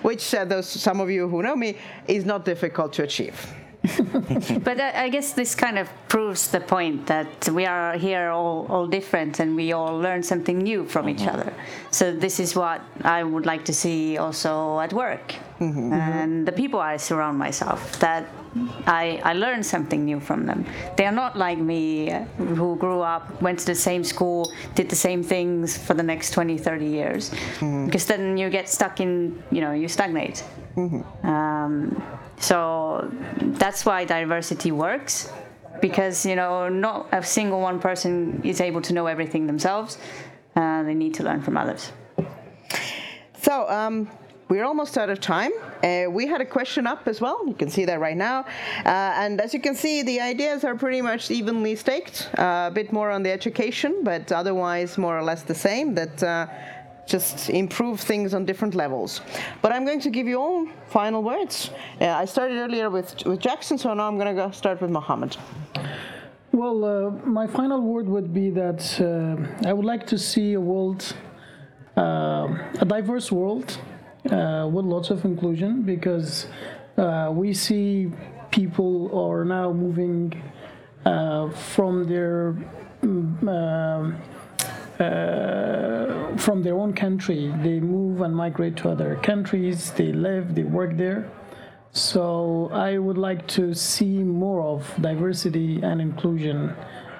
which uh, those some of you who know me is not difficult to achieve. But I I guess this kind of proves the point that we are here all, all different and we all learn something new from each mm-hmm. other. So this is what I would like to see also at work. Mm-hmm, mm-hmm. And the people I surround myself, that I, I learn something new from them. They are not like me uh, who grew up, went to the same school, did the same things for the next 20, 30 years. Because then you get stuck in, you know, you stagnate. Um, so that's why diversity works, because you know not a single one person is able to know everything themselves. Uh, they need to learn from others. So um, we're almost out of time. Uh, we had a question up as well. You can see that right now. Uh, and as you can see, the ideas are pretty much evenly staked. Uh, a bit more on the education, but otherwise more or less the same. That uh, just improve things on different levels. But I'm going to give you all final words. Uh, I started earlier with, with Jackson, so now I'm going to go start with Mohammed. Well, uh, my final word would be that uh, I would like to see a world, uh, a diverse world uh, with lots of inclusion because uh, we see people are now moving from their um, uh, from their own country. They move and migrate to other countries. They live, they work there. So I would like to see more of diversity and inclusion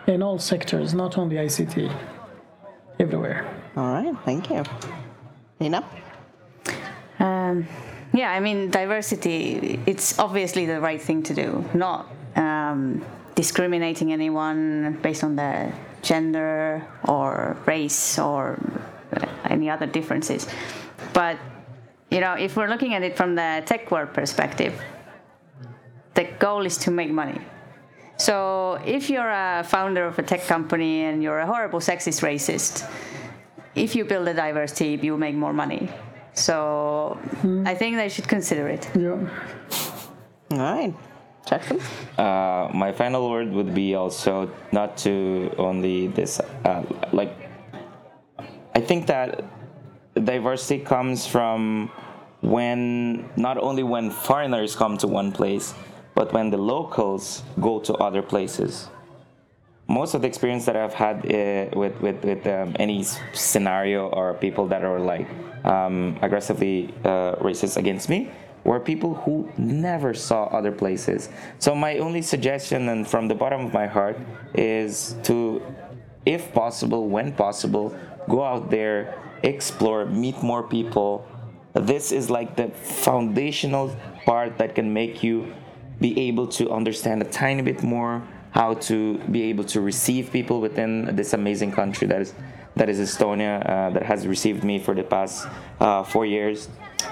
in all sectors, not only ICT, everywhere. All right, thank you. Nina? Um, yeah, I mean, diversity, it's obviously the right thing to do, not um, discriminating anyone based on their gender or race or any other differences. But, you know, if we're looking at it from the tech world perspective, the goal is to make money. So if you're a founder of a tech company and you're a horrible sexist racist, if you build a diverse team, you'll make more money. So hmm. I think they should consider it. Yeah. All right. Jackson? Uh, my final word would be also not to only this, uh, like, I think that diversity comes from when not only when foreigners come to one place, but when the locals go to other places. Most of the experience that I've had uh, with with, with um, any scenario or people that are like um, aggressively uh, racist against me were people who never saw other places. So my only suggestion, and from the bottom of my heart, is to, if possible, when possible, go out there, explore, meet more people. This is like the foundational part that can make you be able to understand a tiny bit more how to be able to receive people within this amazing country that is that is Estonia uh, that has received me for the past uh, four years.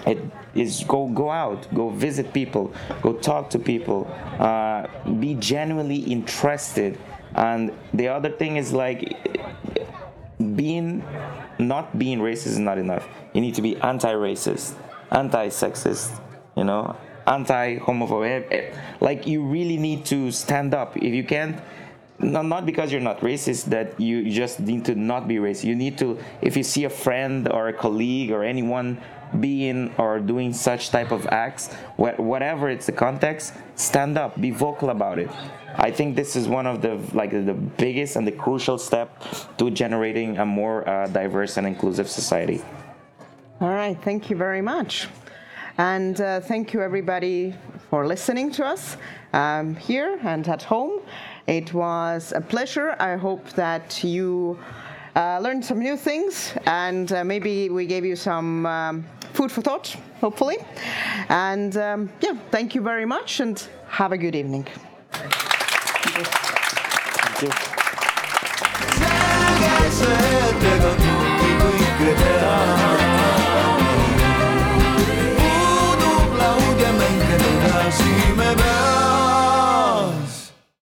It is go go out, go visit people, go talk to people, uh, be genuinely interested And the other thing is like being not being racist is not enough. You need to be anti-racist, anti-sexist, you know, anti-homophobic. Like you really need to stand up. If you can't, no, not because you're not racist, that you just need to not be racist. You need to, if you see a friend or a colleague or anyone being or doing such type of acts, wha- whatever it's the context, stand up, be vocal about it. I think this is one of the like the biggest and the crucial step to generating a more uh, diverse and inclusive society. All right, thank you very much. And uh, thank you, everybody, for listening to us um, here and at home. It was a pleasure. I hope that you uh, learned some new things and uh, maybe we gave you some um, food for thought, hopefully. And um, yeah, thank you very much and have a good evening. Thank you. Thank you.